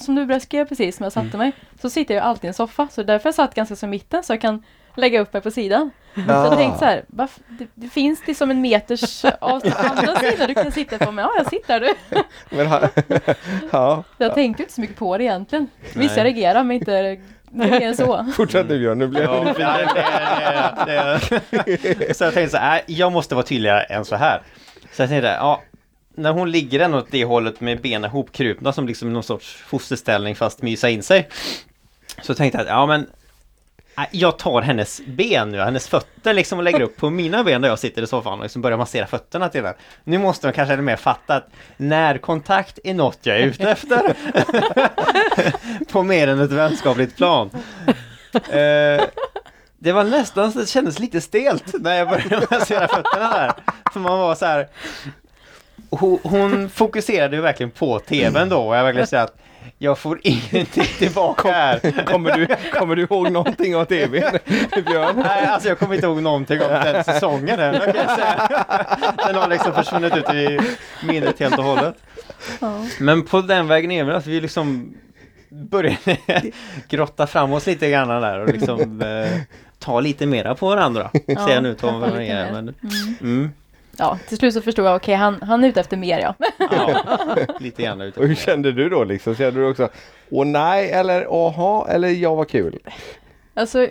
som du beskrev precis, som jag satte mig, så sitter jag ju alltid i en soffa. Så därför jag satt ganska så i mitten så jag kan lägga upp mig på sidan. Så jag tänkte så här, varför, det, det finns det som en meters avstånd *laughs* på andra sidan du kan sitta på. Men ja, jag sitter du. *laughs*
Men, ha- ja,
Jag tänkte inte så mycket på det egentligen. Jag reagerar men inte så.
fortsätt du Björn, nu blir jag
Ja, det. *laughs* Så jag tänkte så här, äh, jag måste vara tydligare än så här. Så jag tänkte, ja, när hon ligger ändå åt det hållet med benen hopkrupna som liksom någon sorts fosterställning fast mysa in sig. Så tänkte jag att, ja men äh, Jag tar hennes ben nu, hennes fötter liksom och lägger upp på mina ben där jag sitter i soffan och liksom börjar massera fötterna till den. Nu måste de kanske ännu mer fatta att närkontakt är något jag är ute efter. *laughs* på mer än ett vänskapligt plan. Uh, det var nästan så det kändes lite stelt när jag började *laughs* massera fötterna där. För man var så här. Hon, hon fokuserade ju verkligen på tvn då och jag verkligen säger att jag får ingenting tillbaka här.
Kommer du, kommer du ihåg någonting av tvn, Björn? *laughs*
Nej, alltså jag kommer inte ihåg någonting om den säsongen än, säga. Den har liksom försvunnit ut i minnet helt och hållet.
Ja.
Men på den vägen är väl att vi liksom började *laughs* grotta fram oss lite grann där och liksom *laughs* eh, ta lite mera på varandra. Ser jag nu Tom
lite
Maria, men
Mm.
mm,
ja, till slut så förstod jag, okej han, han är ute efter mer ja.
ja, *laughs* lite grann ute
Och hur kände du då liksom? Kände du också åh nej eller åha eller ja vad kul?
Alltså,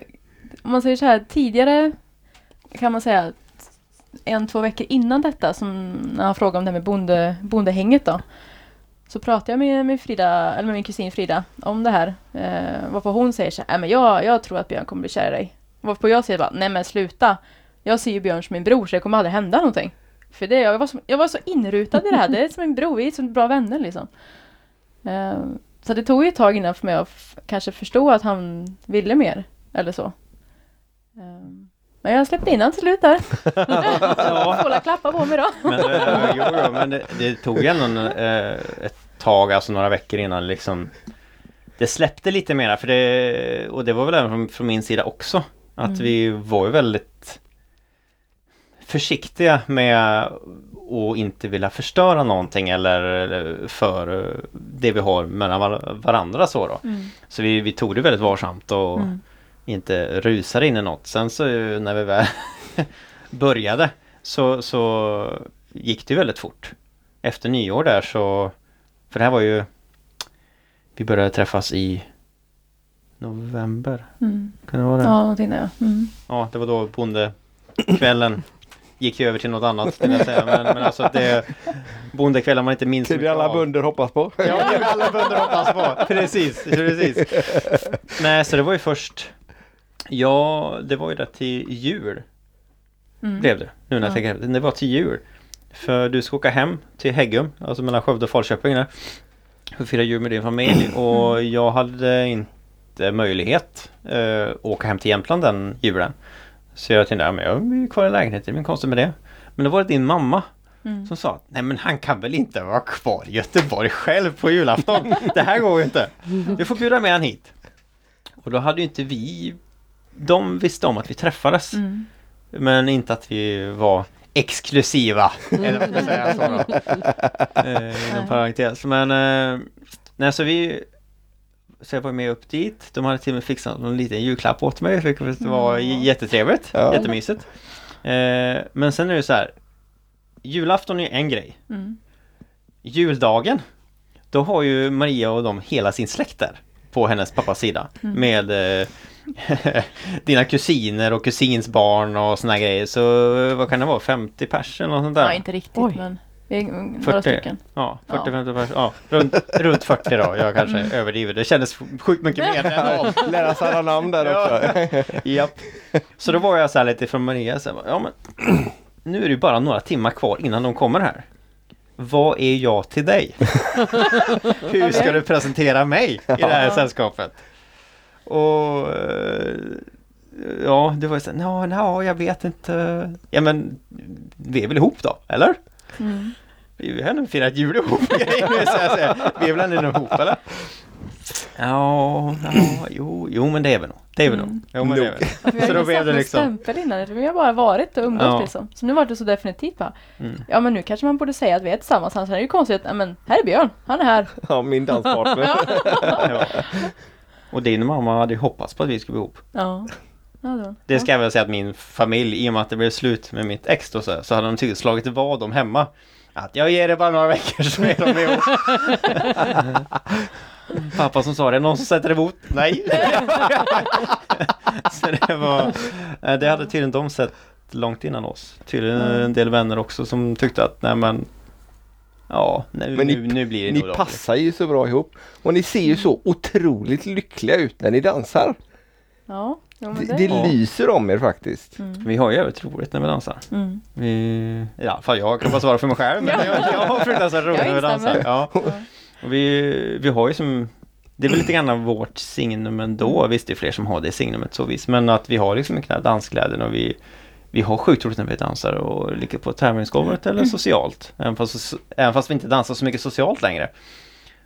om man säger så här, tidigare kan man säga en, två veckor innan detta, som när han frågade om det här med bonde, bondehänget då. Så pratade jag med, min, Frida, eller med min kusin Frida om det här. Eh, varpå hon säger så här, men jag, jag tror att Björn kommer bli kär i dig. Varpå jag säger bara, nej men sluta. Jag ser ju Björn som min bror så det kommer aldrig hända någonting. För det, jag, var så, jag var så inrutad i det här, det är som min bror, vi är så bra vänner liksom. Eh, så det tog ju ett tag innan för mig att kanske förstå att han ville mer. Eller så. Eh. Men jag släppte in han till slut där. *laughs*
Ja.
Får la klappa på mig då.
Men, eh, jo, jo, men det, det tog ändå en, eh, ett tag, alltså några veckor innan liksom Det släppte lite mera för det Och det var väl även från, från min sida också Att
Mm.
vi var ju väldigt Försiktiga med att inte vilja förstöra någonting eller, eller för det vi har mellan var, varandra så då.
Mm.
Så vi, vi tog det väldigt varsamt och
Mm.
Inte rusade in i något. Sen så när vi väl *laughs* började så, så gick det väldigt fort. Efter nyår där så, för det här var ju, vi började träffas i november,
Mm.
kan det vara det?
Ja, någonting där ja. Mm.
Ja, det var då bondekvällen *coughs* gick ju över till något annat jag säga. Men, men alltså det bondekvällen man inte minns
är det
mycket
alla bönder hoppas på.
Ja, är alla bönder hoppas på. *laughs* Precis, precis. Nej, så det var ju först Ja, det var ju det till jul
Mm.
blev det. Nu när jag
Ja.
tänker efter. Det var till jul. För du ska åka hem till Häggum, alltså mellan Skövde och Falköping där. För att fira jul med din familj. *clears throat* Och jag hade inte möjlighet eh, att åka hem till Jämtland den julen. Så jag tänkte, ja, men jag är kvar i lägenheten, det är konstigt med det. Men då var det din mamma
Mm.
som sa nej men han kan väl inte vara kvar i Göteborg själv på julafton. Det här går ju inte. Du får bjuda med han hit. Och då hade ju inte vi De visste om att vi träffades.
Mm.
Men inte att vi var exklusiva. Eller vad ska säga så. *laughs* Eh, inom parentes. Men eh, nej så vi så jag var med upp dit. De hade till och med fixat en liten julklapp åt mig. Vilket var
Mm.
jättetrevligt.
Ja.
Jättemysigt. Eh, men sen är det så här. Julafton är en grej.
Mm.
Juldagen Då har ju Maria och de hela sin släkt där På hennes pappas sida
Mm.
Med eh, Dina kusiner och kusins barn och såna grejer Så vad kan det vara? 50 pers eller sånt där?
Ja, inte riktigt
Oj.
men vi är några
40.
stycken.
Ja,
Ja.
40-50 pers Ja, runt, runt 40 då Jag kanske
Mm.
överdriver Det kändes sjukt mycket mer än dem
Lära sig alla namn där
Ja.
också.
Japp. Så då var jag så här lite från Maria så här, Ja men *clears throat* Nu är det ju bara några timmar kvar innan de kommer här Vad är jag till dig? *laughs* Hur ska du presentera mig i det här
Ja.
sällskapet? Och eh, Ja, det var ju så här, "Nå, nå, jag vet inte Ja men Vi är väl ihop då, eller?
Mm.
Vi har ändå firat jul ihop. *laughs* Vi är väl ändå ihop eller? Ja, ja, jo, jo men det är vi nog. Det är vi nog.
Mm.
Jo men det är vi. Så då
har
blev
ju
det
satt
liksom-
stämpel innan, vi har bara varit och umgåtts
Ja.
liksom. Så nu var det så definitivt bara,
Mm.
ja men nu kanske man borde säga att vi är tillsammans, annars är det ju konstigt att, "Ja, men här är Björn, han är här.
Ja, min danspartner. *laughs*
Ja. Och din mamma hade ju hoppats på att vi skulle bli ihop.
Ja. ja då.
Det ska jag väl säga att min familj, i och med att det blev slut med mitt ex då, så, så hade de tydligt slagit vad om hemma. Att jag ger det bara några veckor så är de ihop. *laughs* Pappa som sa det, någon som sätter emot? Nej. *laughs* så det var, det hade tydligen de sett långt innan oss. Tydligen en del vänner också som tyckte att nej men Ja, nu,
Men ni-
nu, nu blir det
Ni
nog
passar ju så bra ihop. Och ni ser ju så otroligt lyckliga ut när ni dansar.
Ja. Men
Det,
det-
det
Ja.
lyser om er faktiskt.
Mm.
Vi har ju jävligt roligt när vi dansar.
Mm.
Vi, ja, för jag kan bara svara för mig själv men
Ja.
jag, jag har fruktansvärt roligt när vi dansar. Ja.
Ja.
Och vi, vi har ju som det är väl lite grann av vårt signum ändå. Visst det är fler som har det signumet så visst. Men att vi har liksom inte danskläder och vi, vi har sjukt roligt när vi dansar och ligger på tävlingsgolvet eller socialt. Även fast, även fast vi inte dansar så mycket socialt längre.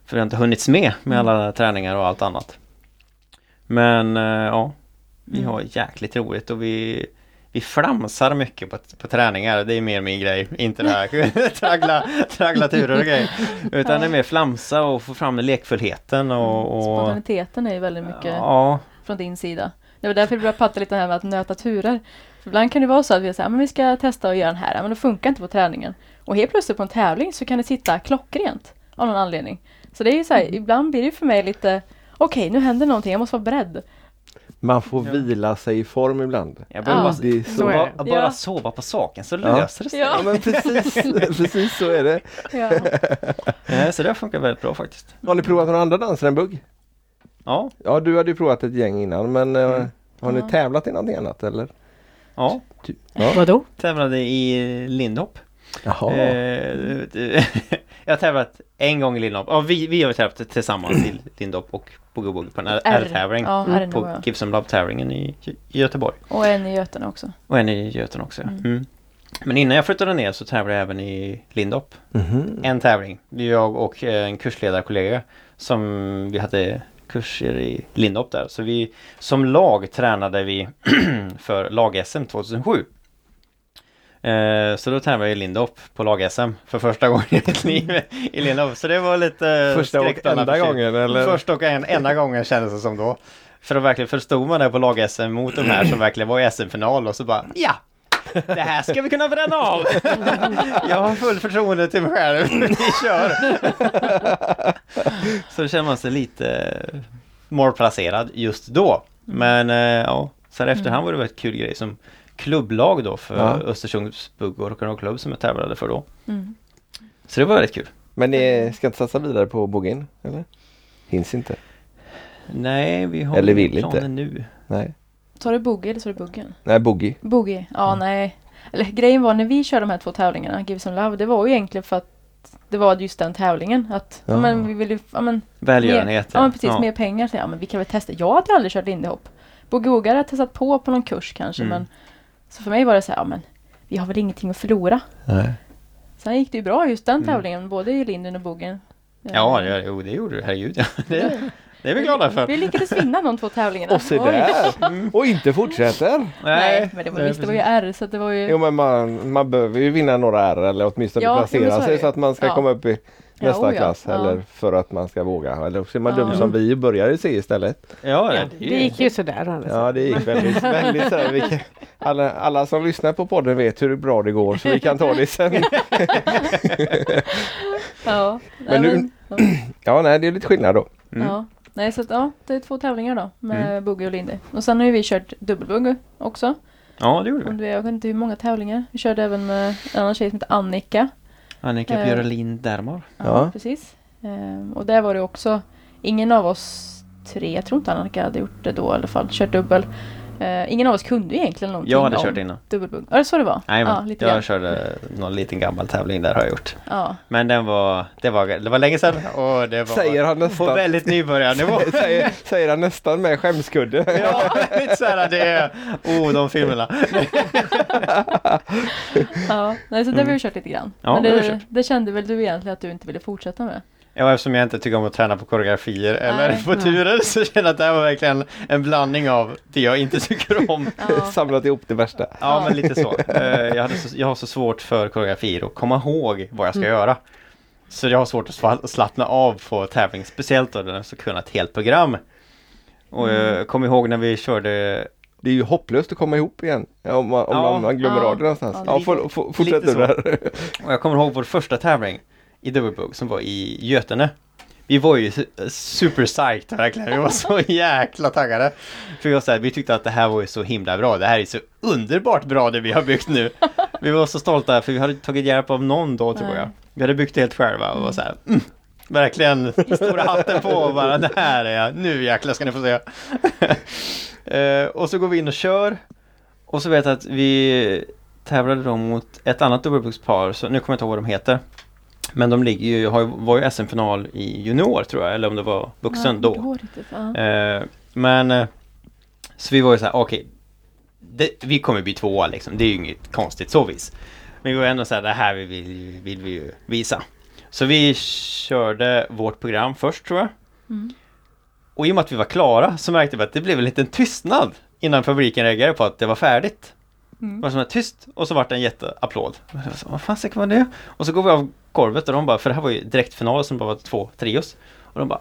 För det har inte hunnits med med alla träningar och allt annat. Men eh, ja, vi
Mm.
har jäkligt roligt och vi vi flamsar mycket på, på träningar, det är mer min grej. Inte det här *laughs* *laughs* traggla, traggla turer och grejer. Utan det är mer flamsa och få fram lekfullheten och... och
Spontaniteten är ju väldigt mycket
ja,
från din sida. Det var därför vi började prata lite här med att nöta turer. För ibland kan det vara så att vi säger att vi ska testa att göra den här, men det funkar inte på träningen. Och helt plötsligt på en tävling så kan det sitta klockrent av någon anledning. Så det är ju så här,
Mm.
ibland blir det för mig lite okej, nu händer någonting, jag måste vara beredd.
Man får
Ja.
vila sig i form ibland.
Ja.
bara,
Det
Så
så.
bara,
det.
bara
Ja.
sova på saken så löser det sig.
Ja.
Ja men precis, *laughs* precis så är det.
Ja. *laughs*
Så det funkar väldigt bra faktiskt.
Har ni provat några andra danser än bugg?
Ja,
Ja du hade ju provat ett gäng innan men eh,
Mm.
har ni
Ja.
tävlat i någonting annat eller?
Ja.
Ty- Ja.
Vadå?
tävlade i Lindhopp.
Jaha.
Eh, jag har tävlat en gång i Lindhopp. Ja, vi, vi har tävlat tillsammans i Lindhopp och Boogie Boogie på en R-tävling.
Ja,
Mm.
På
på...
Gibson Lab-tävlingen i, Göteborg.
Och en i Götene också.
Och en i Göten också.
Mm.
Mm. Men innan jag flyttade ner så tävlade jag även i Lindhopp.
Mhm.
En tävling. Det är jag och eh, en kursledarkollega som vi hade kurser i Lindhopp där. Så vi som lag tränade vi *clears throat* för lag-SM 2007. Eh, så då tävlade jag i Lindhopp på lag-SM för första gången i mitt *laughs* liv i Lindhopp. Så det var lite
Första och enda gången eller?
Första och en, enda gången kändes det som då. För då verkligen förstod man det på lag-SM mot de här som verkligen var i SM-final och så bara ja! Det här ska vi kunna bränna av! *laughs* Jag har full förtroende till mig själv. *laughs* Vi kör! *laughs* Så då känner man sig lite målplacerad just då. Men eh, ja, sen efterhand var det väldigt kul grej som klubblag då för
Ja.
Östersunds bugg och rock'n'roll-klubb som jag tävlade för då.
Mm.
Så det var väldigt kul.
Men ni ska inte satsa vidare på boogien eller? Hinns inte?
Nej, vi har
Eller vill
planer
inte.
nu.
Nej.
Sa du boogie eller sa du buggen?
Nej boogie.
Boogie? Ja,
Mm.
nej. Eller grejen var när vi körde de här två tävlingarna, Give Some Love, det var ju egentligen för att det var just den tävlingen. Att, ja.
Ja.
men vi ville ju, ja men,
Välgörenhet.
ja men precis, mer pengar. Så, ja men vi kan väl testa. Jag hade aldrig kört Lindy Hop. Boogie Woogie hade jag testat på på någon kurs kanske
Mm.
men Så för mig var det så här, ja men Vi har väl ingenting att förlora.
Nej.
Sen gick det ju bra just den
Mm.
tävlingen, både i Linden och Bogen.
Ja, det, jo, det gjorde du. Herregud. Ja. Det, det är vi glada för.
Vi lyckades vinna de två tävlingarna.
Och se där!
Mm.
Och inte fortsätter!
Nej, men det var, visst, det var ju R så att det var ju...
Jo men man, man behöver ju vinna några R eller åtminstone
Ja,
placera sig så att man ska
Ja.
komma upp i nästa
oh ja,
klass
ja.
eller för att man ska våga. Eller så är man
Ja.
dum som vi börjar i C istället.
Ja,
Ja,
det,
det gick ju sådär. å andra sidan.
Ja det gick väldigt, väldigt så här, vi kan, alla, alla som lyssnar på podden vet hur bra det går så vi kan ta det sen.
Ja,
Men nu-
ja. *clears throat*
Ja nej det är lite skillnad då.
Mm.
Nej, så att, ja, det är två tävlingar då med Bugge och Lindy. Och sen har ju vi kört dubbelbugge också.
ja, det gjorde vi.
Jag vet inte hur många tävlingar. Vi körde även med en annan tjej som heter Annika.
Annika
Eh.
Björlin Dermar.
Ja,
Ja.
precis. Ehm, och där var det också ingen av oss tre, jag tror inte Annika hade gjort det då i alla fall, kört dubbel. Eh, ingen av oss kunde egentligen någonting
Jag hade
om
kört innan.
dubbelbugg. Ja, det så det var?
Nej,
ja,
men
lite
jag
grann.
körde någon liten gammal tävling där har jag gjort.
Ja.
Men den var, det var, det var länge sedan och det var
Säger han
på
nästan.
väldigt nybörjarnivå. *laughs*
säger, säger han nästan med skämskudde. *laughs*
Ja, lite såhär det är, oh de filmerna. *laughs*
ja. Nej, så det har vi kört lite grann.
Ja,
Men
det
det,
kört.
det kände väl du egentligen att du inte ville fortsätta med?
Ja, eftersom jag inte tycker om att träna på koreografier eller
Nej.
på turer så kände jag att det här var verkligen en blandning av det jag inte tycker om.
Ja. *laughs*
Samlat ihop det värsta.
Ja,
Ja.
men lite så. Eh, Jag, hade så. jag har så svårt för koreografier och komma ihåg vad jag ska
Mm.
göra. Så jag har svårt att slappna av på tävling, speciellt då när jag ska kunna ett helt program. Och
Mm.
jag kommer ihåg när vi körde
Det är ju hopplöst att komma ihop igen. Om man, om
Ja.
man, glömmer
Ja.
av det någonstans.
Ja,
Ja, fortsätt du där.
Och jag kommer ihåg vår första tävling i dubbelbugg som var i Götene. Vi var ju su- super psyched verkligen. Vi var så *laughs* jäkla taggade. För vi, var så här, vi tyckte att det här var ju så himla bra. Det här är så underbart bra det vi har byggt nu. *laughs* Vi var så stolta för vi hade tagit hjälp av någon då tror jag. Vi hade byggt det helt själva och var så här, mm, verkligen stora hatten på och bara det här är jag, nu jäklar ska ni få se. *laughs* Eh, och så går vi in och kör. Och så vet jag att vi tävlade då mot ett annat dubbelbuckspar, så nu kommer jag inte ihåg vad de heter. Men de ligger ju, har, var ju SM-final i junior tror jag, eller om det var vuxen
Ja,
då.
riktigt, ja.
Eh, men eh, så vi var ju så här, okej. det- vi kommer bli tvåa liksom, det är ju inget konstigt så vis. Men vi var ändå så här, det här vill, vi- vill vi ju visa. Så vi körde vårt program först tror jag.
Mm.
Och i och med att vi var klara så märkte vi att det blev en liten tystnad innan publiken reagerade på att det var färdigt. Det
Mm.
var som tyst och så vart det en jätteapplåd. Sa, Vad fan var det? Och så går vi av golvet och de bara, för det här var ju direktfinal som bara var två trios. Och de bara,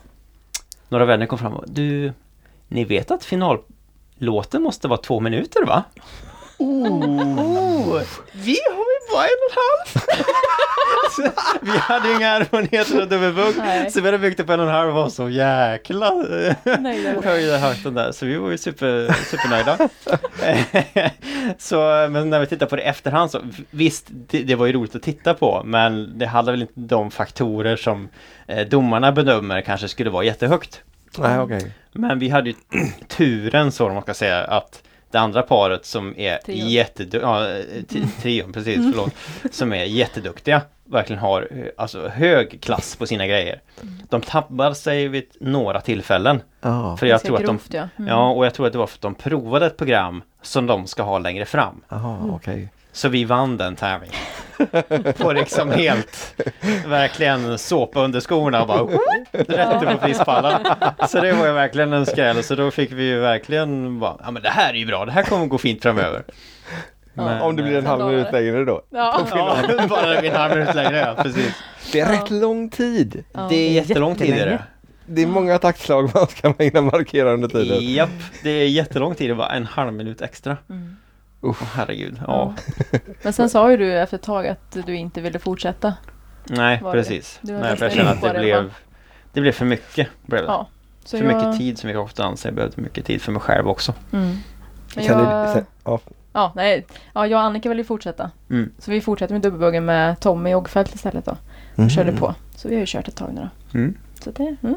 några vänner kom fram och du, ni vet att finallåten måste vara två minuter va? Oh, *laughs* vi har ju bara en och en halv! *laughs* vi hade ju inga erfarenheter av dubbelbugg
Nej.
så vi hade byggt upp en och en halv och var så jäkla höjde *laughs* högt där så vi var ju super, supernöjda. *laughs* så, men när vi tittar på det i efterhand så visst, det, det var ju roligt att titta på men det hade väl inte de faktorer som eh, domarna bedömer kanske skulle vara jättehögt.
Nej okej.
Men vi hade ju turen så man ska säga att det andra paret som är jätteduktiga, ja, eh, trion precis, förlåt, som är jätteduktiga, verkligen har eh, alltså hög klass på sina grejer. De tappar sig vid några tillfällen.
Ja.
För jag tror att de
grovt, ja. Mm.
Ja, och jag tror att det var för att de provade ett program som de ska ha längre fram.
Jaha okej.
Så vi vann den tävlingen. På liksom helt, verkligen såpa under skorna och bara rätt upp på prispallen. Så det var ju verkligen en skräll. Så då fick vi ju verkligen bara, ja men det här är ju bra, det här kommer gå fint framöver. Men,
Om det blir en halv minut längre då.
Ja.
Ja, *laughs* bara det blir en halv minut längre, ja precis.
Det är rätt lång tid.
Ja.
Det är jättelång tid är det.
Det är många taktslag man ska hinna markera under tiden.
Japp, det är jättelång tid, det var en halv minut extra.
Mm.
Åh herregud, ja. *laughs*
Men sen sa ju du efter ett tag att du inte ville fortsätta.
Nej,
var
precis. Nej, för jag känner att det blev Det blev för mycket. Blev det.
Ja. Så
för
jag-
mycket tid som jag ofta anser. Jag behövde mycket tid för mig själv också.
Mm. Jag,
sen, ja,
ja, nej, ja, jag och Annika vill ju fortsätta.
Mm.
Så vi fortsätter med dubbelbuggen med Tommy Oggfeldt istället då.
Mm.
Och körde på. Så vi har ju kört ett tag nu då.
Mm.
Så det, mm.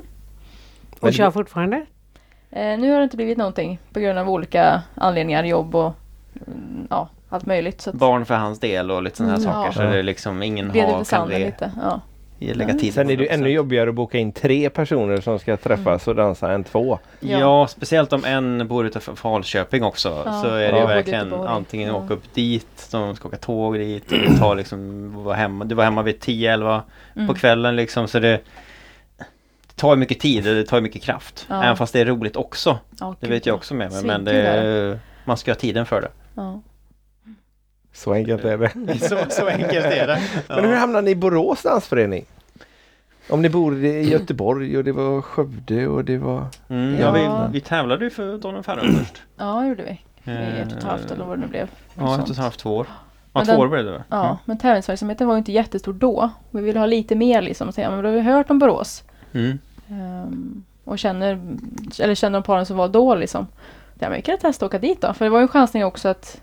Och kör fortfarande?
eh, nu har det inte blivit någonting på grund av olika anledningar, jobb och mm, ja, allt möjligt. Så att
Barn för hans del och lite sådana här
Mm,
saker.
ja.
Så det är liksom ingen
det
har
för
kan
sanden
det
lite. Ja.
lägga tid
Sen är det ju ännu jobbigare att boka in tre personer som ska träffas och dansa än två.
Ja.
Ja.
speciellt om en bor utanför Falköping också.
Ja.
Så är det
Ja.
ju verkligen antingen
Ja.
åka upp dit, de ska åka tåg dit och tar liksom, vara hemma, du var hemma vid 10-11
Mm.
på kvällen liksom. Så det, det tar mycket tid och det tar mycket kraft.
Ja.
Även fast det är roligt också. Det vet jag
ja.
också med mig. Men det man ska ha tiden för det.
Ja.
Så enkelt är det. *laughs*
Så, så enkelt är det.
Men hur hamnade ni i Borås dansförening? Om ni bor i Göteborg och det var Skövde och det var...
Mm, ja,
Ja.
vi, vi tävlade ju för Donner Ferro *clears throat* först.
ja, det gjorde vi. I ett och ett
Eh,
halvt eller vad det nu blev.
Ja, ett och ett halvt, två år. Ja,
Men
två
den-
år blev det va?
Ja, men tävlingsverksamheten var ju inte jättestor då. Vi ville ha lite mer liksom. Och säga, men då har vi hört om Borås.
Mm.
Ehm, och känner, eller känner de paren som var då liksom. Ja, men vi kan testa att åka dit då. För det var ju en chansning också att,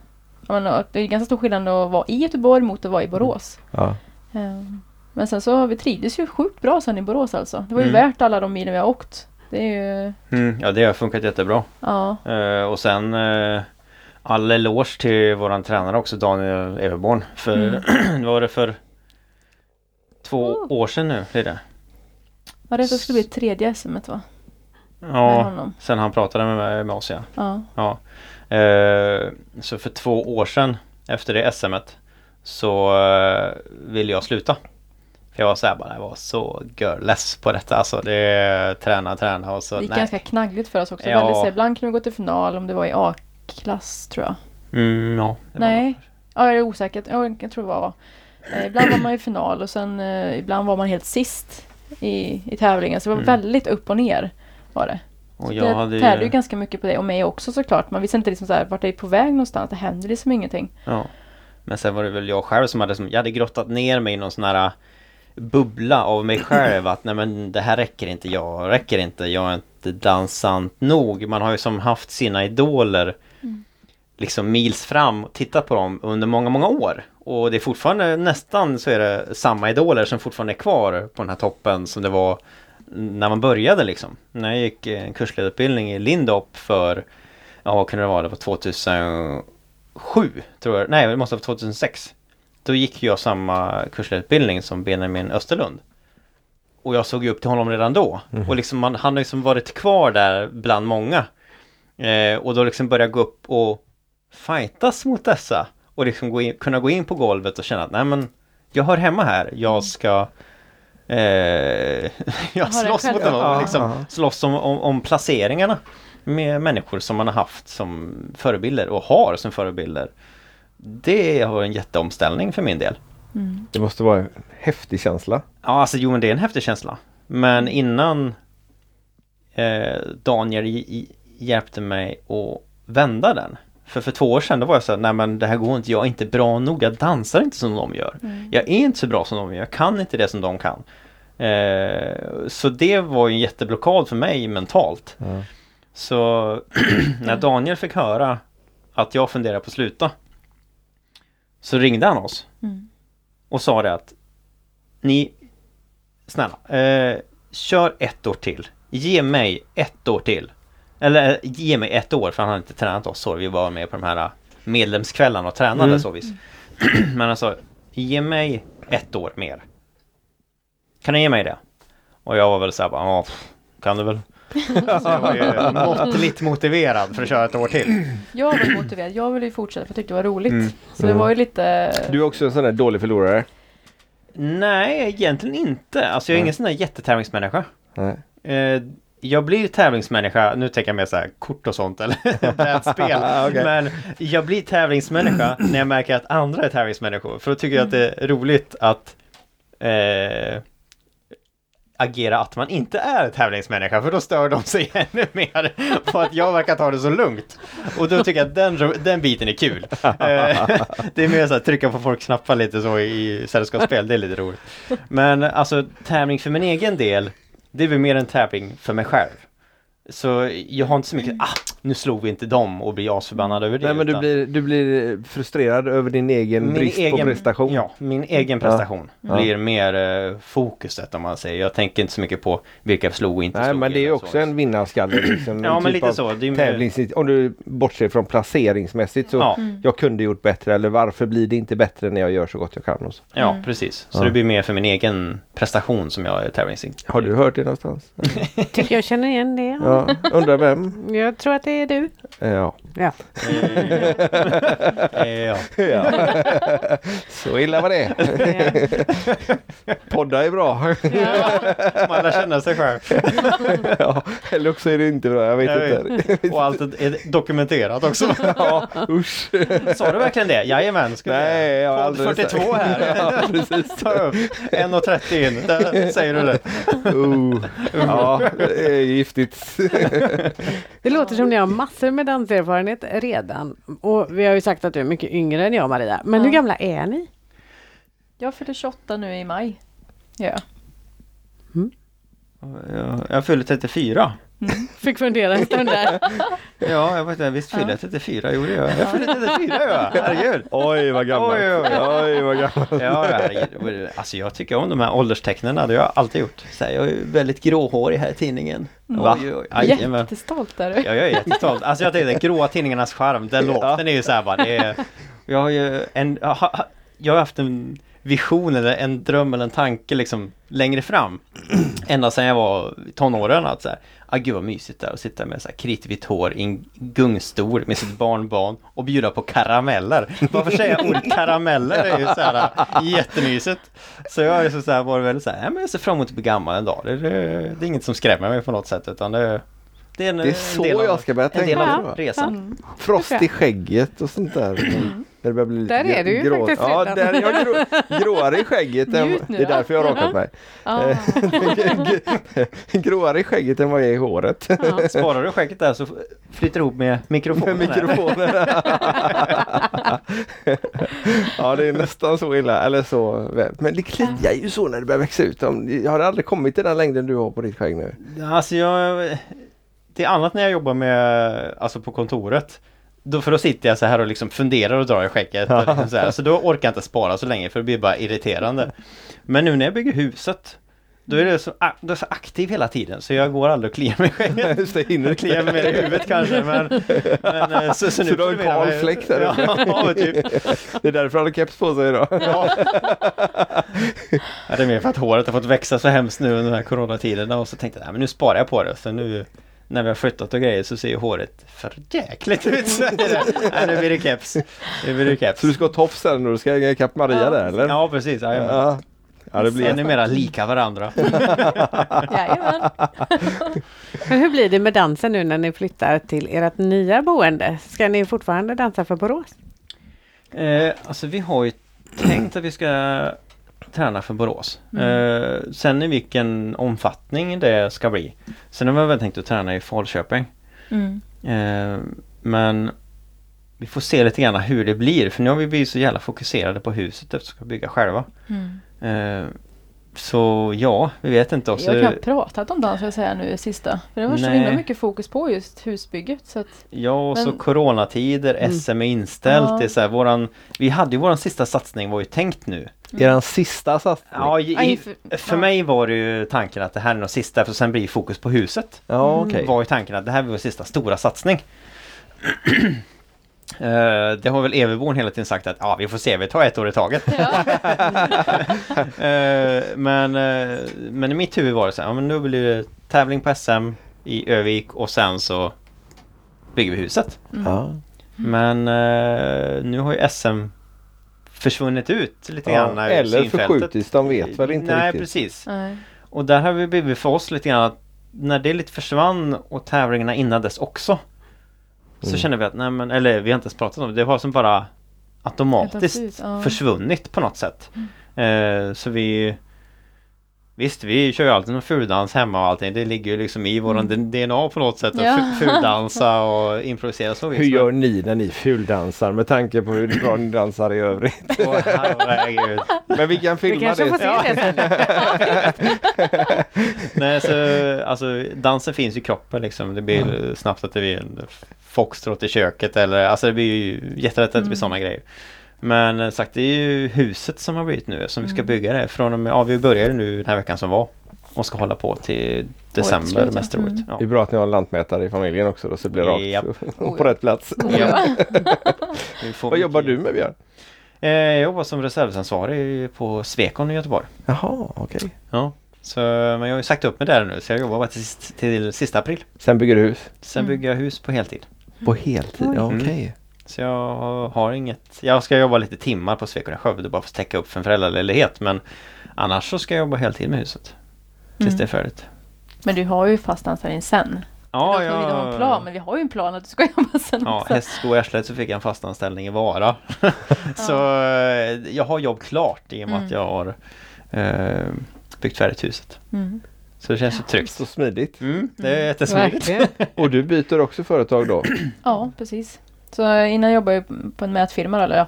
menar, det är ganska stor skillnad att vara i Göteborg mot att vara i Borås.
Ja.
Ehm, men sen så, vi trivdes ju sjukt bra sen i Borås alltså. Det var ju
Mm.
värt alla de milen vi har åkt. Det är ju,
Mm, ja, det har funkat jättebra.
ja.
Eh, och sen uh, all eloge till våran tränare också, Daniel Everborn. För,
Mm. *clears throat*
var det för två
Oh.
år sedan nu? Blir det?
Var det att det skulle bli tredje SM va?
Ja, sen han pratade med, med oss ja.
Ja.
Ja. Eh, så för två år sedan efter det SMet så uh, ville jag sluta. För jag var såhär bara, jag var så görless på detta. Alltså det träna, träna och så
Det gick
nej.
ganska knaggligt för oss också.
Ja.
Väldigt, så ibland kunde vi gå till final om det var i A-klass tror jag.
Mm, ja, det
Nej. Ja, jag är osäker. Ja, jag tror det var. Eh, ibland var man i final och sen eh, ibland var man helt sist i, i tävlingen. Så det var
Mm.
väldigt upp och ner. Var det.
Och jag
det
hade
tärde ju ganska mycket på det och mig också såklart. Man visste inte liksom så här, vart det är på väg någonstans. Det händer liksom ingenting.
Ja. Men sen var det väl jag själv som hade, som, jag hade grottat ner mig i någon sån här äh, bubbla av mig själv att nej men det här räcker inte, jag räcker inte, jag är inte dansant nog. Man har ju som haft sina idoler
Mm.
liksom mils fram och tittat på dem under många, många år. Och det är fortfarande nästan så är det samma idoler som fortfarande är kvar på den här toppen som det var när man började liksom. När jag gick en kursledarutbildning i Lindop för, ja vad kunde det vara, det var 2007 tror jag, nej det måste vara 2006. Då gick jag samma kursledarutbildning som Benjamin Österlund. Och jag såg ju upp till honom redan då. Och liksom man, han har liksom varit kvar där bland många. Eh, och då liksom börja gå upp och fightas mot dessa. Och liksom gå in, kunna gå in på golvet och känna att nej men jag hör hemma här. Jag ska eh, *laughs* jag slåss mot dem. Och Liksom, slåss om, om, om placeringarna med människor som man har haft som förebilder och har som förebilder. Det har en jätteomställning för min del.
Mm.
Det måste vara en häftig känsla.
Ja, alltså jo men det är en häftig känsla. Men innan eh, Daniel hjälpte mig att vända den. För för två år sedan då var jag så här, nej men det här går inte, jag är inte bra nog, jag dansar inte som de gör. Jag är inte så bra som de gör, jag kan inte det som de kan. Eh, så det var ju en jätteblockad för mig mentalt.
Ja.
Så *clears throat* när Daniel fick höra att jag funderar på att sluta så ringde han oss
Mm.
och sa det att ni snälla, eh, kör ett år till. Ge mig ett år till. Eller ge mig ett år för han hade inte tränat oss så. Vi var med på de här eh, medlemskvällarna och tränade
Mm.
så vis. *clears throat* Men han sa, ge mig ett år mer. Kan ni ge mig det? Och jag var väl såhär bara, ja, pff, kan du väl? *laughs* Så jag var ju måttligt motiverad för att köra ett år till.
Jag var motiverad. Jag ville ju fortsätta för jag tyckte det var roligt.
Mm.
Så det
Mm.
var ju lite...
Du är också en sån där dålig förlorare.
Nej, egentligen inte. Alltså jag är
Nej.
ingen sån där jättetävlingsmänniska.
Nej.
Eh, jag blir tävlingsmänniska, nu tänker jag mer så här kort och sånt eller *laughs* brädspel. *laughs*
Okej.
Men jag blir tävlingsmänniska när jag märker att andra är tävlingsmänniskor. För då tycker jag att det är roligt att eh, agera att man inte är tävlingsmänniska för då stör de sig *laughs* ännu mer på att jag verkar ta det så lugnt. Och då tycker jag att den, den biten är kul. Eh, det är mer så att trycka på folks knappar lite så i sällskapsspel, det är lite roligt. Men alltså tävling för min egen del, det är väl mer en tävling för mig själv. Så jag har inte så mycket, ah, nu slog vi inte dem och blir asförbannad över det.
Nej men du
utan-
blir, du blir frustrerad över din egen
Min
brist
egen-
på prestation.
Ja, min egen prestation
Ja.
blir mer eh, fokuset om man säger. Jag tänker inte så mycket på vilka jag slog och inte
Nej
slog.
men det är också
så.
en vinnarskalle. Liksom, *clears throat*
Ja
en
men
typ
lite så. Det är mer,
Tävlings, om du bortser från placeringsmässigt så
ja,
jag kunde gjort bättre eller varför blir det inte bättre när jag gör så gott jag kan. Och så.
ja,
Mm.
precis. Så
Ja.
det blir mer för min egen prestation som jag är tävlingsinriktad.
Har du hört det någonstans? *laughs*
Tycker jag känner igen det.
Ja, undrar vem?
Jag tror att det är du.
Ja.
Ja.
Eh, *laughs* ja.
ja. så illa var det. *laughs* Podda är bra.
Man lär känna sig själv. *laughs*
ja, eller också är det inte bra. Jag vet
Jag
inte.
Och allt är dokumenterat också.
ja, usch.
Sa du verkligen det? Jajamän. Ska
Nej, jag har aldrig
42 här.
Ja, precis.
Ta upp 1.30 in. Där säger du det.
Uh, ja, det är giftigt.
Det låter som ni har massor med danserfarenhet redan. Och vi har ju sagt att du är mycket yngre än jag Maria. Men
Ja.
hur gamla är ni?
Jag fyller 28 nu i maj. Ja.
Jag, jag fyller 34.
Fick fundera en stund där. *laughs*
Ja, jag vet inte. Visst fyller jag 34? Jo, det gör jag. Jag fyller 34, ja. Herregud.
Oj vad gammal.
Oj, oj, oj.
Oj vad gammal.
Ja, herregud. Alltså jag tycker om de här ålderstecknen. Det har jag alltid gjort. Så här, jag är ju väldigt gråhårig här i tidningen.
Va?
Oj, oj, jajamän.
Jättestolt är du.
Ja, jag är jättestolt. Alltså jag tänkte, gråa tidningarnas charm, den *laughs* låten är ju så här bara, det är, Jag har ju en, jag har, jag har haft en vision eller en dröm eller en tanke liksom längre fram. *clears throat* Ända sedan jag var i tonåren att så här, ah, gud vad mysigt där att sitta med så här kritvitt hår i en gungstol med sitt barnbarn och bjuda på karameller. Varför säger jag ordet *laughs* karameller? Det är ju så här jättemysigt. Så jag är så här, var väldigt så här, ja, men jag ser fram emot att bli gammal en dag. Det, det, det är inget som skrämmer mig på något sätt utan det, det är en,
Det är
en
så
del av,
jag ska börja
en del
tänka.
av
va?
resan.
Mm.
Frost i skägget och sånt där. När det börjar bli lite
Där är du ju
grå-
faktiskt
Ja,
redan.
där är jag grå, *laughs* gråare i skägget. Än, det är därför jag har rakat mig. *laughs*
Ja.
gråare i skägget än vad jag är i håret.
Ja. *laughs*
Sparar du skägget där så flyter ihop med mikrofonen.
Med mikrofonen. ja det är nästan så illa. Eller så. Men det kliar ju så när det börjar växa ut. Jag har aldrig kommit till den längden du har på ditt skägg nu.
Alltså jag... Det är annat när jag jobbar med, alltså på kontoret. Då, för då sitter jag så här och liksom funderar och drar i skägget. Och *laughs* liksom så, här. så då orkar jag inte spara så länge för det blir bara irriterande. Men nu när jag bygger huset då är det så, är jag så aktiv hela tiden så jag går aldrig och kliar mig i skägget. *laughs*
Det, hinner
Jag kliar mig mer i huvudet kanske men... men eh, så, så, nu
Så du har en kal fläck där *laughs*
Ja, typ.
Det är därför han har keps på sig idag.
Ja. ja, det är mer för att håret har fått växa så hemskt nu under den här coronatiden och så tänkte jag men nu sparar jag på det så nu när vi har flyttat och grejer så ser ju håret för jäkligt ut. Så är det, nej, nu blir det keps. Nu blir det keps.
Så du ska ha tofs sen och du ska hänga ikapp Maria
Ja.
där eller?
Ja precis, ja,
Ja. Ja, det blir
ännu mera lika varandra. *laughs*
Jajamän.
Men hur blir det med dansen nu när ni flyttar till ert nya boende? Ska ni fortfarande dansa för Borås?
Eh, alltså vi har ju tänkt att vi ska träna för Borås. Eh, sen i vilken omfattning det ska bli. Sen har vi väl tänkt att träna i Falköping.
Mm.
Eh, men vi får se lite grann hur det blir för nu har vi blivit så jävla fokuserade på huset eftersom vi ska bygga själva.
Mm.
Eh, så ja, vi vet inte. Också,
Jag har knappt pratat om dans jag säga nu sista. För det var så
Nej.
himla mycket fokus på just husbygget. Så att,
ja, och så
men-
coronatider,
Mm.
SM är inställt.
Ja.
Det är så här, våran, vi hade ju våran sista satsning var ju tänkt nu.
Eran sista satsning?
Ja, i, i, för mig var det ju tanken att det här är nog sista för sen blir fokus på huset.
Ja, okej.
Var ju tanken att det här blir vår sista stora satsning. *clears throat* Eh, det har väl Everborn hela tiden sagt att ja, vi får se, vi tar ett år i taget.
ja. *laughs*
Eh, men, eh, men i mitt huvud var det så här, ja, men nu blir det tävling på SM i Övik och sen så bygger vi huset.
Ja.
Men nu har ju SM försvunnit ut lite
Ja,
grann.
eller förskjutits, de vet väl inte
Nej,
riktigt.
precis.
Nej.
Och där har vi blivit för oss lite grann att när det lite försvann och tävlingarna innan dess också så
Mm.
känner vi att nej men, eller vi har inte ens pratat om det, det har som bara automatiskt
ja.
försvunnit på något sätt. Eh, så vi Visst, vi kör ju alltid någon fuldans hemma och allting. Det ligger ju liksom i våran DNA på något sätt att
Ja.
fu- fuldansa och improvisera så.
Hur gör ni när ni fuldansar med tanke på hur bra ni dansar i övrigt?
Åh, herregud.
Men vi kan
Vi
filma
kanske
det.
får se
Ja.
det. *laughs*
Nej, så alltså dansen finns i kroppen liksom. Det blir snabbt att det blir en foxtrot i köket eller alltså det blir ju jättelätt att det blir
Mm.
sådana grejer. Men eh, sagt det är ju huset som har blivit nu som vi ska
Mm.
bygga det från och med, ja vi började nu den här veckan som var. Och ska hålla på till december mest troligt.
Mm.
Ja.
Det är bra att ni har en lantmätare i familjen också då så det blir rakt och *laughs* på rätt plats.
Ja. *laughs* *laughs*
Vad jobbar du med Björn?
Eh, jag jobbar som reservsansvarig på Svekon i Göteborg.
Jaha, okej.
Ja. Så, men jag har ju sagt upp mig där nu så jag jobbar bara till, sist- till sista april.
Sen bygger du hus?
Sen
Mm.
bygger jag hus på heltid.
På heltid? Ja,
Mm. Så jag har inget, jag ska jobba lite timmar på Svekon i Skövde bara för att täcka upp för en föräldraledighet men annars så ska jag jobba heltid med huset. Tills
Mm.
det är färdigt.
Men du har ju fast anställning sen.
Ja,
vi inte har en plan, men vi har ju en plan att du ska *laughs* jobba sen
Ja,
också.
Hästsko och Arslet så fick jag en fast anställning i Vara. *laughs* så eh, jag har jobb klart i och med
Mm.
att jag har eh, byggt färdigt huset.
Mm.
Så det känns ju tryggt.
Så smidigt.
Mm, det är jättesmidigt.
Verkligen.
Och du byter också företag då? *clears throat*
Ja, precis. Så innan jobbade jag på en mätfirma, eller ja,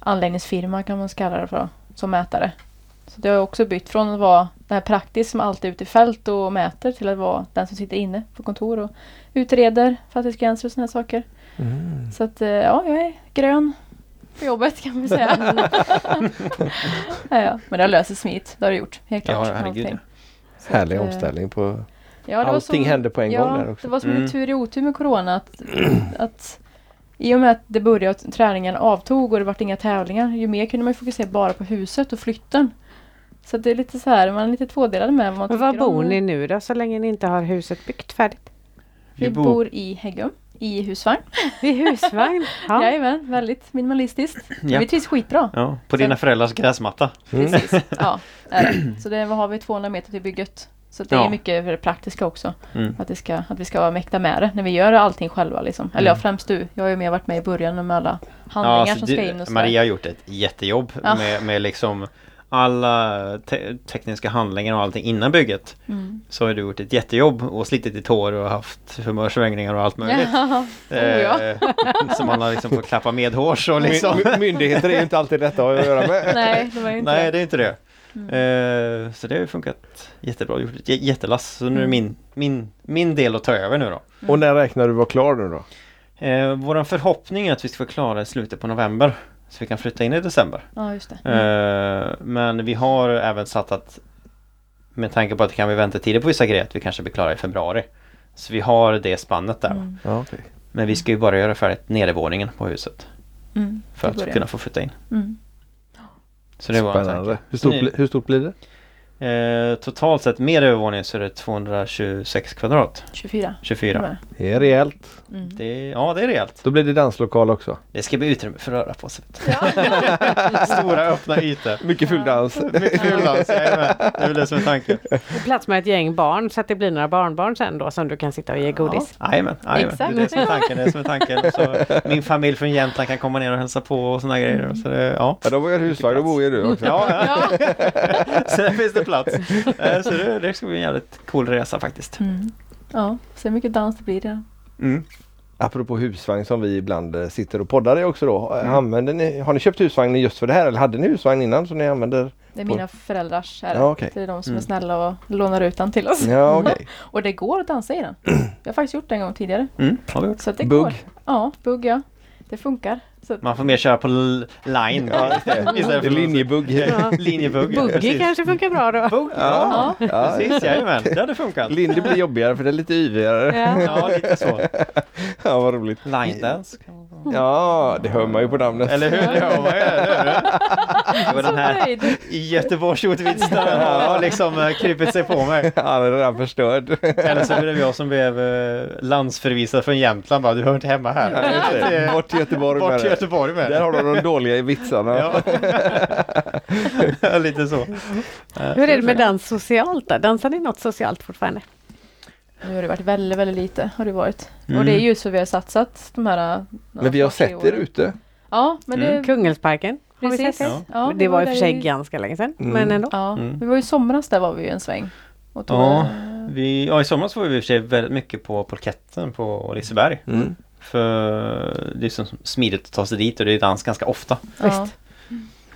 anläggningsfirma kan man kalla det för, som mätare. Så det har jag också bytt från att vara den här praktisk som alltid är ute i fält och mäter till att vara den som sitter inne på kontor och utreder fastighetsgränser och sådana här saker.
Mm.
Så att eh, ja, jag är grön på jobbet kan vi säga. *laughs* ja, ja. Men det har löst sig smidigt, det har det gjort. Helt
Ja,
klart.
herregud.
Allting. Så
Härlig
att, eh,
omställning på...
Ja,
Allting
som-
hände på en
ja,
gång där också.
det var som
Mm.
en tur i otur med Corona. Att, *clears throat* att I och med att det började och träningen avtog och det vart inga tävlingar. Ju mer kunde man ju fokusera bara på huset och flytten. Så det är lite så här, man är lite tvådelad med vad man
Men var
tycker om.
bor ni nu då så länge ni inte har huset byggt färdigt?
Vi bor i Häggum. I husvagn.
I husvagn? *laughs* Ja.
Jajamän, väldigt minimalistiskt.
Ja.
Vi trivs skitbra.
Ja, på dina
Sen-
föräldrars gräsmatta.
Mm.
Precis. Ja, är det. Så det, vad har vi? 200 meter till bygget. Så det
Ja.
är mycket för det praktiska också.
Mm.
Att, det ska, att vi ska vara mäkta med det när vi gör allting själva. Liksom. Eller ja,
Mm.
främst du. Jag har ju mer varit med i början med alla handlingar
alltså,
som
du-
ska in och.
Maria har gjort ett jättejobb
Ja.
med, med liksom alla te tekniska handlingar och allting innan bygget.
Mm.
Så har du gjort ett jättejobb och slitit i tår och haft humörsvängningar och allt möjligt.
Ja. *laughs* Oh, ja.
Eh, som man har liksom fått klappa medhårs och liksom.
My- my- Myndigheter är ju inte alltid lätta att göra med. *laughs*
Nej, det var ju inte
Nej
det.
det är inte det.
Mm.
Eh, så det har ju funkat jättebra. Gjort ett jä- jättelass. Så nu är det
Mm.
min, min, min del att ta över nu då.
Och när räknar du vara klar nu då?
Eh, våran förhoppning är att vi ska vara klara i slutet på november. Så vi kan flytta in i december.
Ja, just det.
Eh, men vi har även satt att med tanke på att det kan bli väntetider på vissa grejer att vi kanske blir klara i februari. Så vi har det spannet där.
Mm.
Ja, okej.
Men vi ska ju bara göra färdigt nedervåningen på huset.
Mm.
För att kunna få flytta in.
Mm.
Så det var
Spännande.
tanke.
Hur stort, hur stort blir det?
Eh, totalt sett med övervåningen så är det 226 kvadrat.
24.
24.
Det är rejält.
Mm.
Det, ja det är rejält.
Då blir det danslokal också.
Det ska bli utrymme för att röra på sig. *laughs* *laughs* Stora öppna ytor.
Mycket full dans.
Mycket kul dans. Det är väl det som är tanken.
Och plats med ett gäng barn så att det blir några barnbarn sen då som du kan sitta och ge godis.
Ja, Jajamän, det är det som är tanken. Det är som är tanken. Så *laughs* min familj från Jämtland kan komma ner och hälsa på och sådana grejer. Så det, ja.
Ja, de har ju husvagn, då bor ju du också.
Ja, ja.
Ja.
så där finns det plats. Eh, Så det, det ska bli en jävligt cool resa faktiskt.
Mm. Ja, så mycket dans det blir det.
Mm.
Apropå husvagn som vi ibland eh, sitter och poddar i också då.
Mm.
Använder ni, har ni köpt husvagn just för det här eller hade ni husvagn innan som ni använder?
Det är mina föräldrars. Är det.
Ja, okej.
det är de som
Mm.
är snälla och lånar ut den till oss.
Ja okej. *laughs*
Och det går att dansa i den. Jag har faktiskt gjort det en gång tidigare.
Mm. har vi gjort.
Så det
Bugg.
går. Ja, bugg ja. Det funkar.
Man får mer köra på line.
Ja.
Istället för-
linjebugg.
Ja.
Linjebugg. ja,
Buggy
precis.
kanske funkar bra då.
Bugg,
Ja.
ja.
Ja.
Precis, jajamän. Det hade funkat.
Lindy blir jobbigare för det är lite yvigare.
Ja.
Ja, lite så.
Ja vad roligt.
Line dance.
Ja det hör man ju på namnet.
Eller hur? Det hör man ju. Det var den här
nöjd.
Göteborgs-ordvitsen har liksom eh, krypit sig på mig.
Han är redan förstörd.
Eller så blev jag som blev eh, landsförvisad från Jämtland bara, du hör inte hemma här.
Ja. Bort till Göteborg
Bort till. Göteborg med
Där har de de dåliga vitsarna.
Ja. *laughs* Lite så.
Hur är det med dans socialt då? Dansar ni något socialt fortfarande?
Nu har det varit väldigt, väldigt lite. Har det varit.
Mm.
Och det är ju så vi har satsat de här...
Men vi har sett er ute.
Ja, men det...
Mm.
Kungälvsparken vi
Precis.
Ja.
det.
Ja,
det var i och för sig
i-
ganska länge sedan,
Mm.
men ändå.
Ja,
Mm.
vi var ju i somras där var vi ju en sväng.
Ja. Vi, ja, i somras var vi i och för sig väldigt mycket på Polketten på Liseberg.
Mm.
För det är så smidigt att ta sig dit och det är dans ganska ofta.
ja.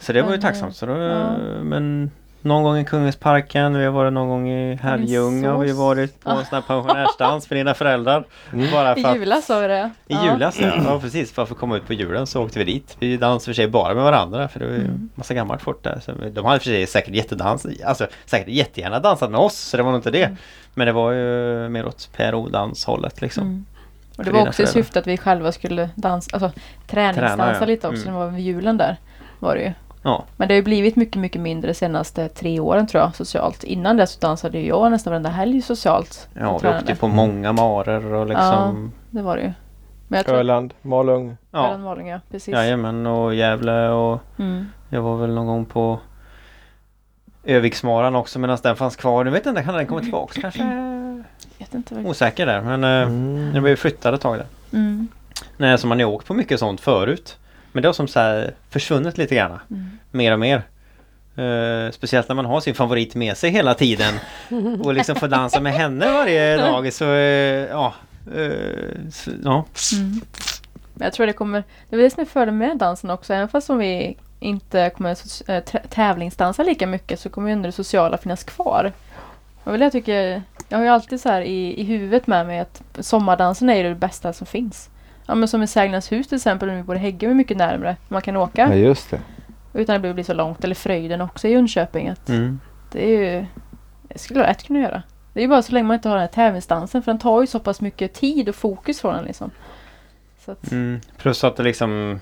Så det var ju tacksamt. Så då,
ja.
Men någon gång i Kungälvsparken, vi har varit någon gång i Herrljunga har vi varit på en sån här pensionärsdans för dina föräldrar.
Mm.
Bara för
I
att,
julas var vi det.
I julas ja. ja precis, för att få komma ut på julen så åkte vi dit. Vi dansade för sig bara med varandra för det var ju
Mm.
massa gammalt folk där. Så de hade för sig säkert jättedans, alltså säkert jättegärna dansat med oss så det var nog inte det.
Mm.
Men det var ju mer åt PRO-danshållet liksom.
Och det var också i syfte att vi själva skulle dansa, alltså träningsdansa
Träna, ja.
lite också.
Mm.
Det var vid julen där. Var det ju.
Ja.
Men det har ju blivit mycket, mycket mindre de senaste tre åren tror jag socialt. Innan det så dansade ju jag nästan varenda helg socialt.
Ja, vi
tränade.
åkte på många marer och liksom
Det var det ju. Men tror
Öland, Malung.
Ja,
Öland, Malung, ja. Precis.
jajamän och Gävle och
Mm.
jag var väl någon gång på Öviksmaran också medan den fanns kvar. Nu vet jag inte, kan den komma tillbaka kanske?
Vet inte vad
Osäker där men eh,
Mm.
den blev flyttad ett tag där.
mm.
Nej, så man har åkt på mycket sånt förut. Men det har som så här försvunnit lite grann.
Mm.
Mer och mer. Eh, speciellt när man har sin favorit med sig hela tiden. *laughs* Och liksom får dansa med henne varje dag så eh, ja. eh, så, ja.
Mm. Men jag tror det kommer, det är det som är fördelen med dansen också. Även fast om vi inte kommer att tävlingsdansa lika mycket så kommer ju ändå det sociala finnas kvar. Och väl jag tycker, jag har ju alltid så här i, i huvudet med mig att sommardansen är ju det bästa som finns. Ja men som i Sägnernas hus till exempel, när vi bor i Häggen är mycket närmare. Man kan åka
Ja just det.
utan att det blir så långt. Eller Fröjden också i Jönköping. Att
Mm.
det är ju, det skulle jag lätt kunna göra. Det är ju bara så länge man inte har den här tävlingsdansen för den tar ju så pass mycket tid och fokus från en liksom. Så att,
Mm. Plus att det liksom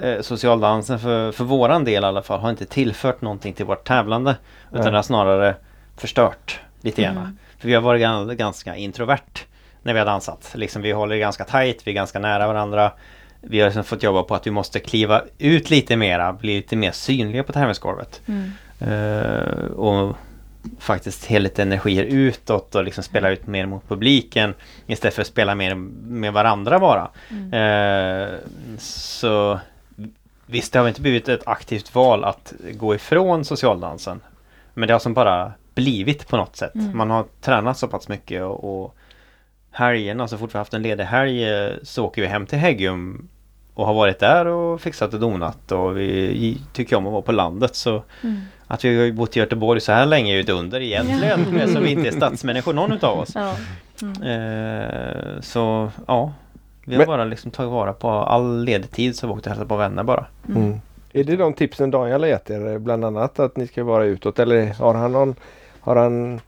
eh, Socialdansen för, för våran del i alla fall har inte tillfört någonting till vårt tävlande. Utan det har snarare förstört lite grann.
Mm.
För vi har varit gan- ganska introvert när vi har dansat. Liksom, vi håller ganska tajt, vi är ganska nära varandra. Vi har liksom fått jobba på att vi måste kliva ut lite mera, bli lite mer synliga på tävlingsgolvet.
mm.
Eh, och faktiskt hela lite energier utåt och liksom spela ut mer mot publiken istället för att spela mer med varandra bara.
Mm.
Eh, så visst, det har inte blivit ett aktivt val att gå ifrån socialdansen. Men det har som bara blivit på något sätt.
Mm.
Man har tränat så pass mycket och, och helgerna, så fort vi har haft en ledig helg eh, så åker vi hem till Häggum och har varit där och fixat och donat och vi tycker om att vara på landet så
Mm.
att vi har bott i Göteborg så här länge är ju ett under egentligen eftersom vi inte är stadsmänniskor någon utav oss.
Ja. Mm.
Eh, så ja, Vi har
Men-
bara liksom tagit vara på all ledig tid så vi åkte och hälsade på vänner bara.
Mm. Är det de tipsen Daniel har gett er? Bland annat att ni ska vara utåt eller har han någon Har han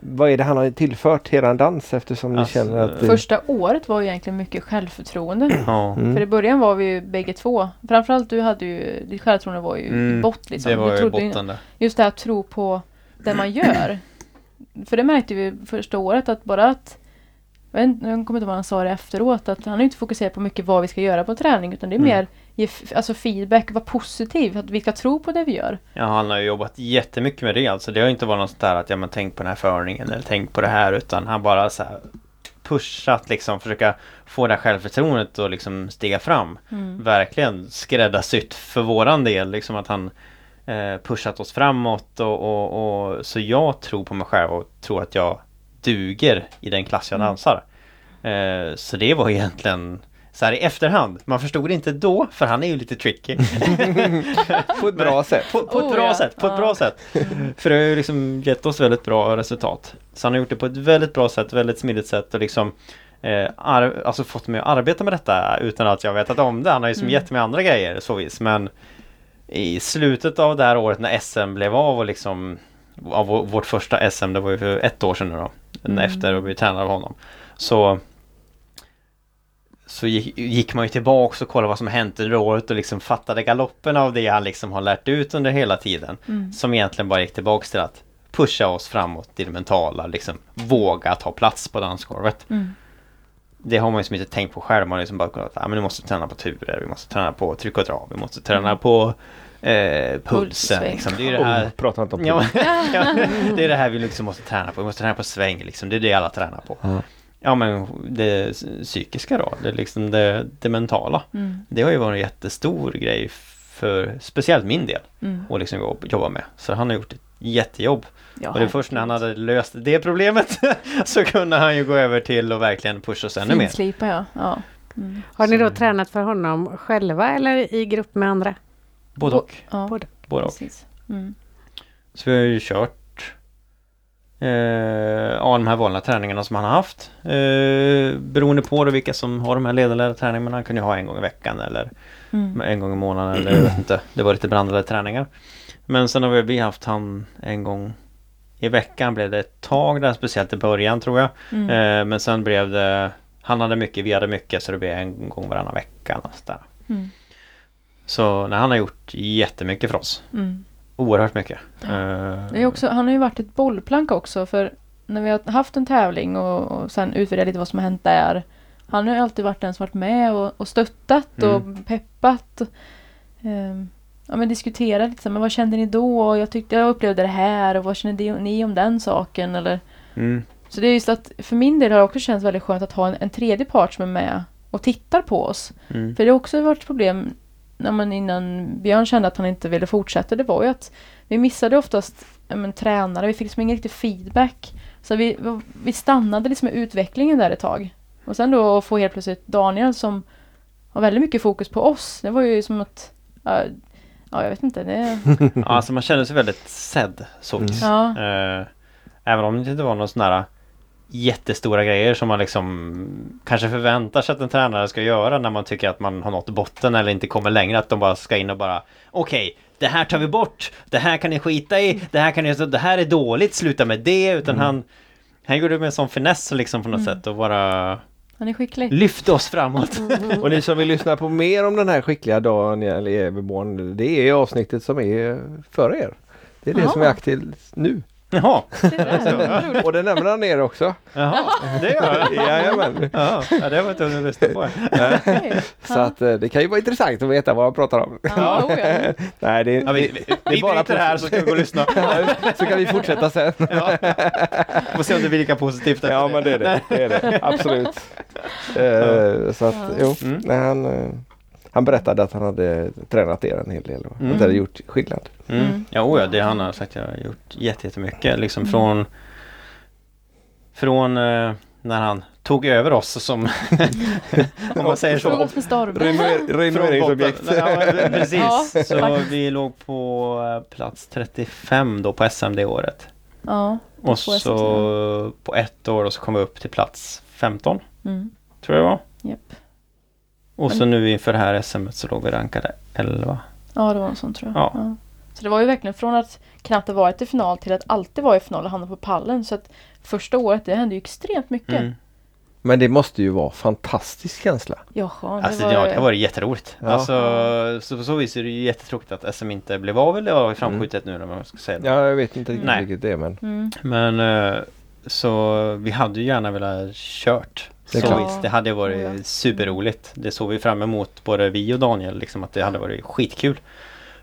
Vad är det han har tillfört eran dans eftersom ni
Alltså,
känner att det-
Första året var ju egentligen mycket självförtroende.
Ja.
För i
mm.
början var vi ju bägge två. Framförallt du hade ju, ditt självförtroende var ju i
Mm,
bott liksom.
Det var
Du
ju- botten där.
Just det här att tro på det man gör. För det märkte vi första året att bara att jag, vet, inte- jag kommer inte ihåg vad han sa det efteråt att han är inte fokuserat på mycket vad vi ska göra på träning utan det är
Mm.
mer ge alltså feedback, vara positiv, att vi ska tro på det vi gör.
Ja, han har ju jobbat jättemycket med det alltså. Det har inte varit något sånt där att ja men tänk på den här förningen eller tänk på det här utan han bara så här pushat liksom försöka få det här självförtroendet och liksom stiga fram. Verkligen skräddarsytt för våran del liksom att han eh, pushat oss framåt och, och, och så jag tror på mig själv och tror att jag duger i den klass jag
Mm.
dansar. Eh, så det var egentligen så här i efterhand. Man förstod det inte då för han är ju lite tricky. *laughs*
På ett bra sätt.
På, på ett
Oh,
bra
ja.
sätt, på ett
Ja.
bra sätt. För det har ju liksom gett oss väldigt bra resultat. Så han har gjort det på ett väldigt bra sätt, väldigt smidigt sätt och liksom eh, alltså fått mig att arbeta med detta utan att jag vetat om det. Han har ju som
Mm.
gett mig andra grejer så vis. Men i slutet av det här året när SM blev av och liksom av vår- vårt första SM, det var ju för ett år sedan nu då.
Mm.
Efter att vi tränade av honom. Så så gick, gick man ju tillbaks och kollade vad som hänt under året och liksom fattade galoppen av det han liksom har lärt ut under hela tiden.
Mm.
Som egentligen bara gick tillbaks till att pusha oss framåt i det mentala, liksom våga ta plats på dansgolvet.
Mm.
Det har man ju som inte tänkt på själv. Man har liksom bara kunnat, ja men nu måste vi träna på turer, vi måste träna på tryck och dra, vi måste träna
Mm.
på eh, pulsen. Liksom. Det är det här
Oh, prata inte om
Ja,
puls. *laughs*
ja, det är det här vi liksom måste träna på. Vi måste träna på sväng liksom. Det är det alla tränar på.
Ja.
Ja men det psykiska då, det, är liksom det, det mentala.
Mm.
Det har ju varit en jättestor grej för speciellt min del
Mm.
att liksom jobb- jobba med. Så han har gjort ett jättejobb.
Ja,
och det är först när han hade löst det problemet *laughs* så kunde han ju gå över till att verkligen pusha oss ännu mer.
Finslipa ja. ja. Mm.
Har ni då
Så-
tränat för honom själva eller i grupp med andra?
Både och.
Ja,
Både.
Både och.
precis. Mm.
Så vi har ju kört eh, ja, de här vanliga träningarna som han har haft. Eh, beroende på då vilka som har de här ledarledda träningarna. Han kunde ju ha en gång i veckan eller
Mm.
en gång i månaden eller jag vet inte. Det var lite blandade träningar. Men sen har vi haft han en gång i veckan blev det ett tag där, speciellt i början tror jag.
Mm.
Eh, men sen blev det Han hade mycket, vi hade mycket så det blev en gång varannan vecka. Där.
Mm.
Så nej, han har gjort jättemycket för oss.
Mm.
Oerhört mycket. Eh,
Det är också, han har ju varit ett bollplank också för när vi har haft en tävling och, och sen utvärderat lite vad som har hänt där. Han har ju alltid varit den som varit med och, och stöttat och peppat. ehm, ja, men diskuterat lite så men vad kände ni då? Och jag tyckte jag upplevde det här och vad kände ni om den saken? Eller,
mm.
så det är just att för min del har det också känts väldigt skönt att ha en, en tredje part som är med och tittar på oss.
Mm.
För det har också varit problem när man innan Björn kände att han inte ville fortsätta. Det var ju att vi missade oftast ja, men, tränare. Vi fick liksom ingen riktig feedback. Så vi, vi stannade liksom med utvecklingen där ett tag. Och sen då få helt plötsligt Daniel som har väldigt mycket fokus på oss. Det var ju som att ja, ja jag vet inte. Det, *laughs*
Ja, alltså man känner sig väldigt sedd så vis.
ja,
Eh, även om det inte var några sådana här jättestora grejer som man liksom kanske förväntar sig att en tränare ska göra när man tycker att man har nått botten eller inte kommer längre. Att de bara ska in och bara Okej, det här tar vi bort. Det här kan ni skita i. Det här kan ni, det här är dåligt. Sluta med det. Utan han han gjorde det med en sån finess liksom på något
Mm.
sätt och bara
han är skicklig.
lyfte oss framåt. *laughs*
Och ni som vill lyssna på mer om den här skickliga Daniel Everborn, det är avsnittet som är före er. Det är det
Jaha.
som är aktivt nu.
Jaha.
Och det nämner han er också.
jaha, det gör jag. *laughs*
Jajamän.
Ja, det var inte att lyssna på. *laughs*
Så att eh, det kan ju vara intressant att veta vad han pratar om.
Ja, *laughs* oh, ja.
Nej, det,
Ja, vi, vi,
det
vi
är bara
bryter det här så ska vi gå och lyssna.
så kan vi fortsätta sen.
Ja. Får se om det blir lika positivt
Ja men det är det. det, är det. Absolut. Eh, så att jo,
Mm.
nej, han, eh, han berättade att han hade tränat er en hel del och
Mm.
att det hade gjort skillnad.
Mm.
Mm.
Ja, oh ja, det han har sagt jag har gjort jätte- jättemycket. Liksom från Från eh, när han tog över oss som *laughs* Om man säger så.
Renoveringsobjekt.
Ja, *laughs* precis. Så vi låg på eh, plats 35 då på SM det året.
Ja.
Och
På SM,
så på ett år då så kom vi upp till plats 15
Mm.
tror jag det var.
Japp.
Och så nu inför det här SM så låg vi rankade 11.
Ja, det var något sånt tror jag.
Ja.
Så det var ju verkligen från att knappt ha varit i final till att alltid vara i final och hamna på pallen. Så att första året, det hände ju extremt mycket.
Mm.
Men det måste ju vara fantastisk känsla.
Jaha, det
Alltså
var...
det, har, det har varit jätteroligt.
Ja.
Alltså, så på så vis är det ju jättetråkigt att SM inte blev av eller var framskjutet nu eller vad man ska säga.
Ja, jag vet inte riktigt
Nej.
vilket det är men.
Mm.
Men eh, så vi hade ju gärna velat kört. Så visst, det hade varit
Ja.
superroligt. Det såg vi fram emot både vi och Daniel liksom att det hade varit skitkul.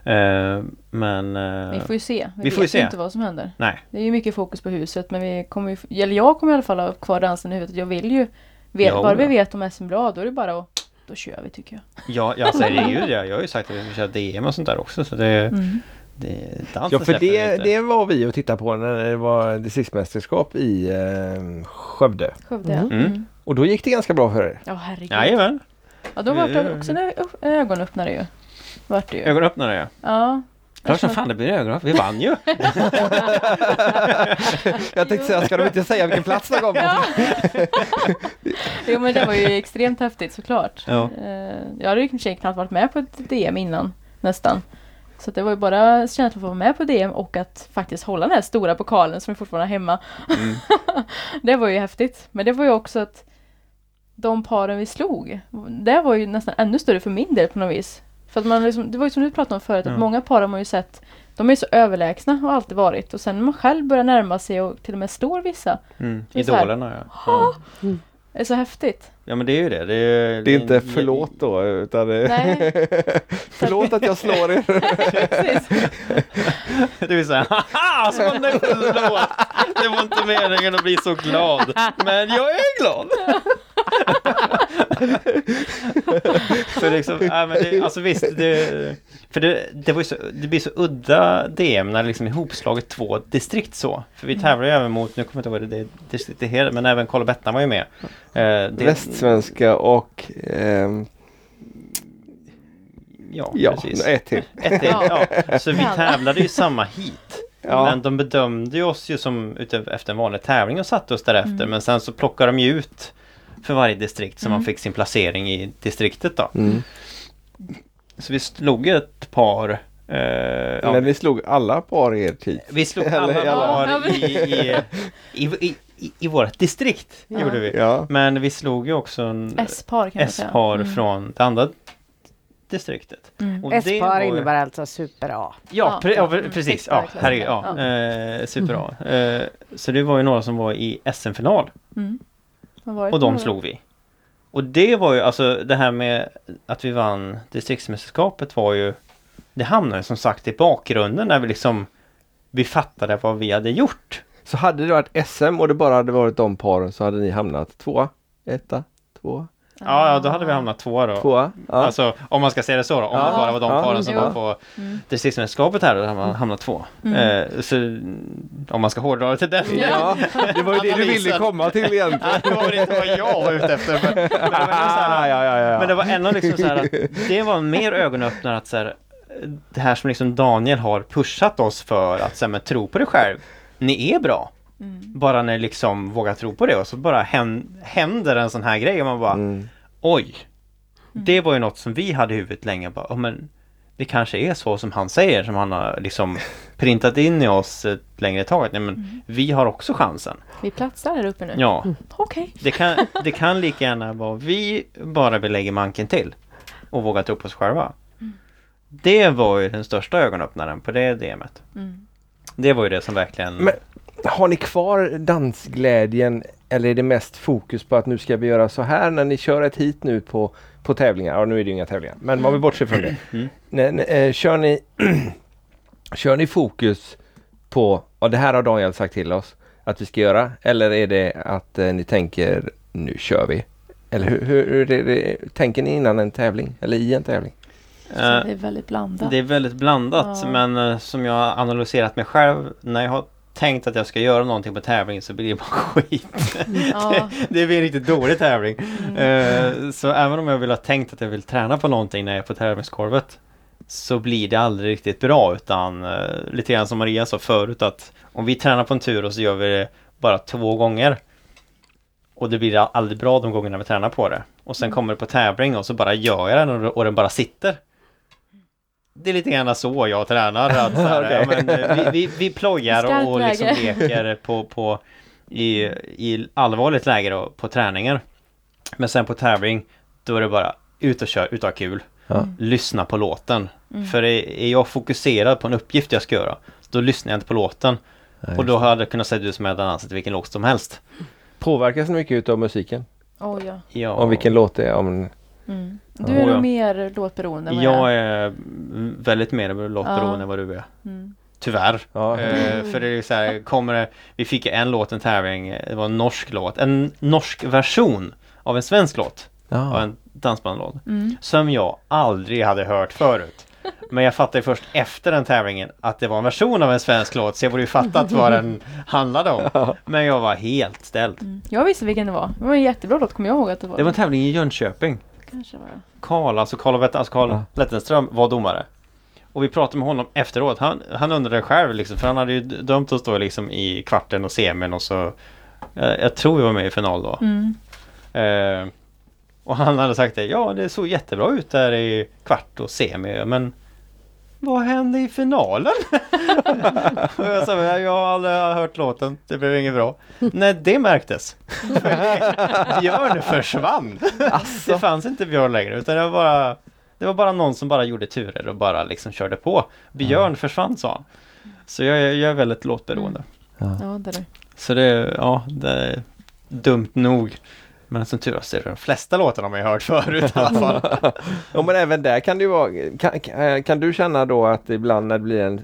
Eh, men eh,
Vi får ju se. Vi,
vi får ju
vet
se.
inte vad som händer.
nej.
Det är ju mycket fokus på huset men vi kommer ju, eller jag kommer i alla fall ha kvar dansen i huvudet. Jag vill ju, vet,
Jo,
bara vi vet om SM bra då är det bara att, då kör vi tycker jag.
Ja, jag säger det ju *laughs* det. Jag har ju sagt att vi ska köra DM och sånt där också. Så det,
Mm.
det,
Ja för det, det var vi och tittade på när det var distriktsmästerskap i eh, Skövde.
Skövde
Mm.
ja. Mm.
Och då gick det ganska bra för er.
Ja herregud.
Jajamän,
Ja då var det också en ögonöppnare ju. Vart det ju.
ögonöppnare ja.
Ja.
Klart som fan det blir ögon. Vi vann ju! *laughs*
Jag tänkte säga, ska de inte säga vilken plats det kom?
Ja. jo men det var ju extremt häftigt såklart.
Ja.
Eh, Jag hade ju sig knappt varit med på ett DM innan. Nästan. Så det var ju bara känslan att vara med på DM och att faktiskt hålla den här stora pokalen som vi fortfarande hemma.
Mm. *laughs*
det var ju häftigt. Men det var ju också att de paren vi slog, det var ju nästan ännu större för min del på något vis. För att man liksom, det var ju som du pratade om förut,
Ja.
att många par har man ju sett, de är så överlägsna och har alltid varit. Och sen när man själv börjar närma sig och till och med slår vissa,
Mm.
Är så här.
Idolerna ja. ja.
det är så häftigt.
Ja men det är ju det. Det är,
Det är inte förlåt då utan det
Nej. *laughs*
förlåt att jag slår er. *laughs*
Det vill säga, haha! Så var det förlåt! Det var inte meningen att bli så glad. Men jag är glad! *laughs* så liksom, ja, men det, alltså visst, det, för det, det, var ju så, det blir så udda DM när det liksom ihopslaget två distrikt så. För vi tävlar ju även mot, nu kommer jag inte ihåg det distriktet heter, men även Karl Bettan var ju med. Eh, det-
Västsvenska och ehm,
Ja,
ja,
precis.
ett till.
Ett till, ja. Så vi tävlade ju samma hit.
Ja.
Men de bedömde ju oss ju som efter en vanlig tävling och satte oss därefter. Men sen så plockade de ju ut för varje distrikt så man
Mm.
fick sin placering i distriktet då.
Mm.
Så vi slog ett par eh, ja,
När ni slog alla par i er tid.
Vi slog alla
i alla-
par
men-
i, i, i, i, i, i vårt distrikt.
Ja.
Gjorde vi.
Ja.
Men vi slog ju också en
S-par kan man säga.
S-par
Mm.
från det andra distriktet.
Mm.
Och det
S-par
var ju-
innebär alltså super-A.
Ja,
Ja,
pre- ja, precis. Ja, herregud. Ja. Eh, superbra. Eh, så det var ju några som var i SM-final
Mm.
Och de slog vi. Och det var ju alltså det här med att vi vann distriktsmästerskapet var ju Det hamnade som sagt i bakgrunden när vi liksom Vi fattade vad vi hade gjort.
Så hade det varit SM och det bara hade varit de paren så hade ni hamnat tvåa, etta, tvåa,
Ja, ja då hade vi hamnat tvåa då.
tvåa. Ja.
Alltså om man ska säga det så då, om
Ja,
det bara var de
ja,
paren som
jo.
var på
Mm.
distriktsmästerskapet här, då hade man hamnat två.
Mm.
Eh, så om man ska hårdra det till den
ja, det var ju det du ville komma till egentligen. *laughs*
Det var inte vad jag var ute efter. Men, men, det, var ändå så
Ah,
här, *laughs*
ja, ja, ja.
men det var ändå liksom så här att det var mer ögonöppnare att så här, det här som liksom Daniel har pushat oss för att så här, men, tro på dig själv. Ni är bra.
Mm.
Bara när liksom vågar tro på det och så bara hän- händer en sån här grej och man bara
Mm.
oj. Det var ju något som vi hade i huvudet länge. Bara, "Ja, men det kanske är så som han säger som han har liksom *laughs* printat in i oss ett längre tag. Nej, men Vi har också chansen.
Vi platsar här uppe nu.
Ja.
Okej.
Det kan, det kan lika gärna vara vi bara vill lägga manken till och våga tro på oss själva. Det var ju den största ögonöppnaren på det DMet.
Mm.
Det var ju det som verkligen...
Men har ni kvar dansglädjen eller är det mest fokus på att nu ska vi göra så här när ni kör ett hit nu på, på tävlingar? Ja nu är det ju inga tävlingar men om vi bortser från det.
Mm.
Nej, nej, eh, kör, ni, *clears throat* kör ni fokus på, och det här har Daniel sagt till oss att vi ska göra eller är det att eh, ni tänker nu kör vi? Eller hur, hur, hur är det, tänker ni innan en tävling eller i en tävling?
Så
Eh,
det är väldigt blandat.
Det är väldigt blandat
Ja.
men eh, som jag har analyserat mig själv när jag har tänkt att jag ska göra någonting på tävling så blir det bara skit. *laughs*
Ja.
det blir en riktigt dålig tävling.
Mm.
Eh, så även om jag vill ha tänkt att jag vill träna på någonting när jag är på tävlingskorvet så blir det aldrig riktigt bra utan eh, lite grann som Maria sa förut att om vi tränar på en tur och så gör vi det bara två gånger Och det blir aldrig bra de gångerna vi tränar på det. Och sen kommer det på tävling och så bara gör jag den och, och den bara sitter. Det är lite grann så jag tränar. Att så här, *laughs*
Okej.
ja, men, eh, vi, vi, vi plojar och, och liksom leker på, på, i, i allvarligt läge då, på träningar. Men sen på tävling, då är det bara ut och kör, ut och ha kul.
Ja.
Lyssna på låten.
Mm.
För är, jag fokuserad på en uppgift jag ska göra, då lyssnar jag inte på låten.
Nej,
Och då hade jag kunnat säga ut som dansat till vilken låt som helst.
Påverkas ni mycket utav musiken?
Oh, ja.
Ja,
Om vilken låt det är? Om...
Mm. Du är nog mer låtberoende än vad
Jag är väldigt mer låtberoende
Ja.
än vad du är.
Mm.
Tyvärr.
Ja.
Eh, för det är så här, kommer det, vi fick en låt, en tävling, det var en norsk låt, en norsk version av en svensk låt, av
Ja.
en dansbandlåt,
Mm.
som jag aldrig hade hört förut. *laughs* Men jag fattade först efter den tävlingen att det var en version av en svensk låt, så jag borde ju fattat vad den *laughs* handlade om. Men jag var helt ställd.
Mm. Jag visste vilken det var. Det var en jättebra låt, kommer jag ihåg att det var.
Det var en tävling i Jönköping.
Kanske var.
Karl, alltså Karl, alltså Karl
Ja.
Lettenström var domare. Och vi pratade med honom efteråt. Han, han undrade själv liksom, för han hade ju dömt oss då liksom i kvarten och semin och så jag, jag tror vi var med i final då.
Mm.
Eh, och han hade sagt det, ja det såg jättebra ut där i kvart och semi, men vad hände i finalen? *laughs* jag sa, jag har aldrig hört låten, det blev inget bra. Nej, det märktes. *laughs* Björn försvann. Det fanns inte Björn längre, utan det var bara det var bara någon som bara gjorde turer och bara liksom körde på. Björn försvann sa han. Så jag, är- jag är väldigt låtberoende.
Ja, det är det.
Så det, ja, det är dumt nog. Men som tur är så är det de flesta låtarna man har hört förut i alla fall. *laughs*
Ja men även där kan det ju vara, kan, kan, kan du känna då att ibland när det blir en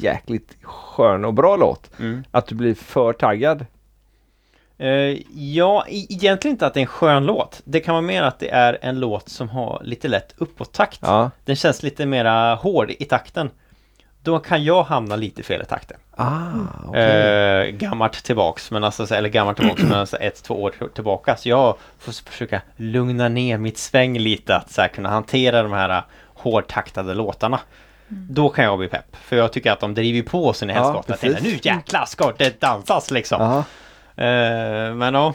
jäkligt skön och bra låt,
Mm.
att du blir för taggad?
Eh, ja, e- egentligen inte att det är en skön låt. Det kan vara mer att det är en låt som har lite lätt uppåt-takt.
Ja.
Den känns lite mera hård i takten. Då kan jag hamna lite fel i takten.
Ah, okej.
Eh, gammalt tillbaks, men alltså, så- eller gammalt tillbaks, men alltså ett, två år tillbaka. Så jag får försöka lugna ner mitt sväng lite, att så här, kunna hantera de här uh, hårdtaktade låtarna. Då kan jag bli pepp, för jag tycker att de driver på sin helskotta. Ja, nu jäklar ska det dansas liksom. Eh, men ja.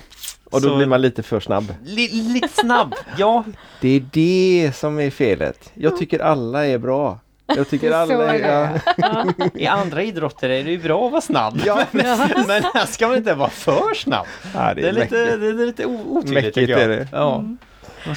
Och då
så-
blir man lite för snabb.
Li, lite snabb, ja.
Det är det som är felet. Jag tycker alla är bra. Jag tycker
Så
alla
är
är...
det.
Ja.
Ja.
I andra idrotter är det ju bra att vara snabb.
Ja. *laughs*
men, men här ska man inte vara för snabb.
Ja,
Det är, lite,
mäktigt.
det är lite otydligt tycker jag.
är det.
Ja.
Mm.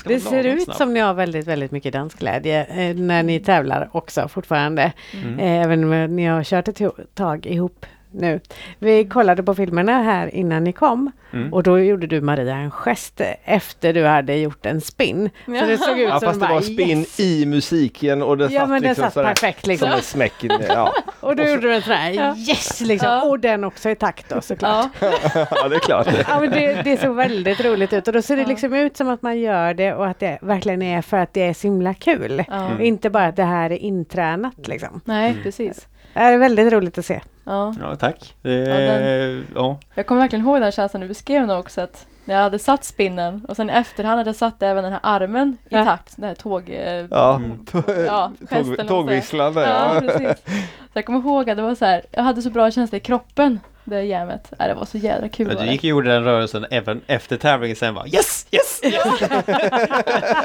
Det ser ut
snabb.
som ni har väldigt, väldigt mycket dansglädje eh, när ni tävlar också fortfarande.
Mm.
Eh, Även om ni har kört ett tag ihop nu. Vi kollade på filmerna här innan ni kom
Mm.
och då gjorde du Maria en gest efter du hade gjort en spin. Så det såg ut
Ja,
som
fast det
bara,
var spin
yes.
i musiken och det
Ja
satt
men den
liksom
satt
sådär,
perfekt liksom.
som en smäck i ja. *laughs*
Och då
och så-
gjorde du en sån här
Ja.
yes liksom.
Ja.
Och den också i takt då såklart.
Ja. *laughs*
ja, det är klart. *laughs*
Ja, men det, det såg väldigt roligt ut och då ser det
Ja.
liksom ut som att man gör det och att det verkligen är för att det är så himla kul.
Ja.
Mm.
Inte bara att det här är intränat liksom.
Nej,
Mm.
precis.
Det är väldigt roligt att se.
Ja.
Ja, tack. Det,
Ja,
ja,
Jag kommer verkligen ihåg den känslan du beskrev nu också. Att när jag hade satt spinnen och sen i efterhand hade jag satt även den här armen i
Ja.
takt. Den här tåg...
Ja,
Mm.
Ja, gesten *laughs*
Tåg, tågvisslan där,
Ja,
ja.
precis. Så jag kommer ihåg att det var så här, jag hade så bra känsla i kroppen, det jammet. Ja, det var så jädra kul.
men
var
du
det.
gick och gjorde den rörelsen även efter tävlingen sen bara yes, yes, *laughs* yes!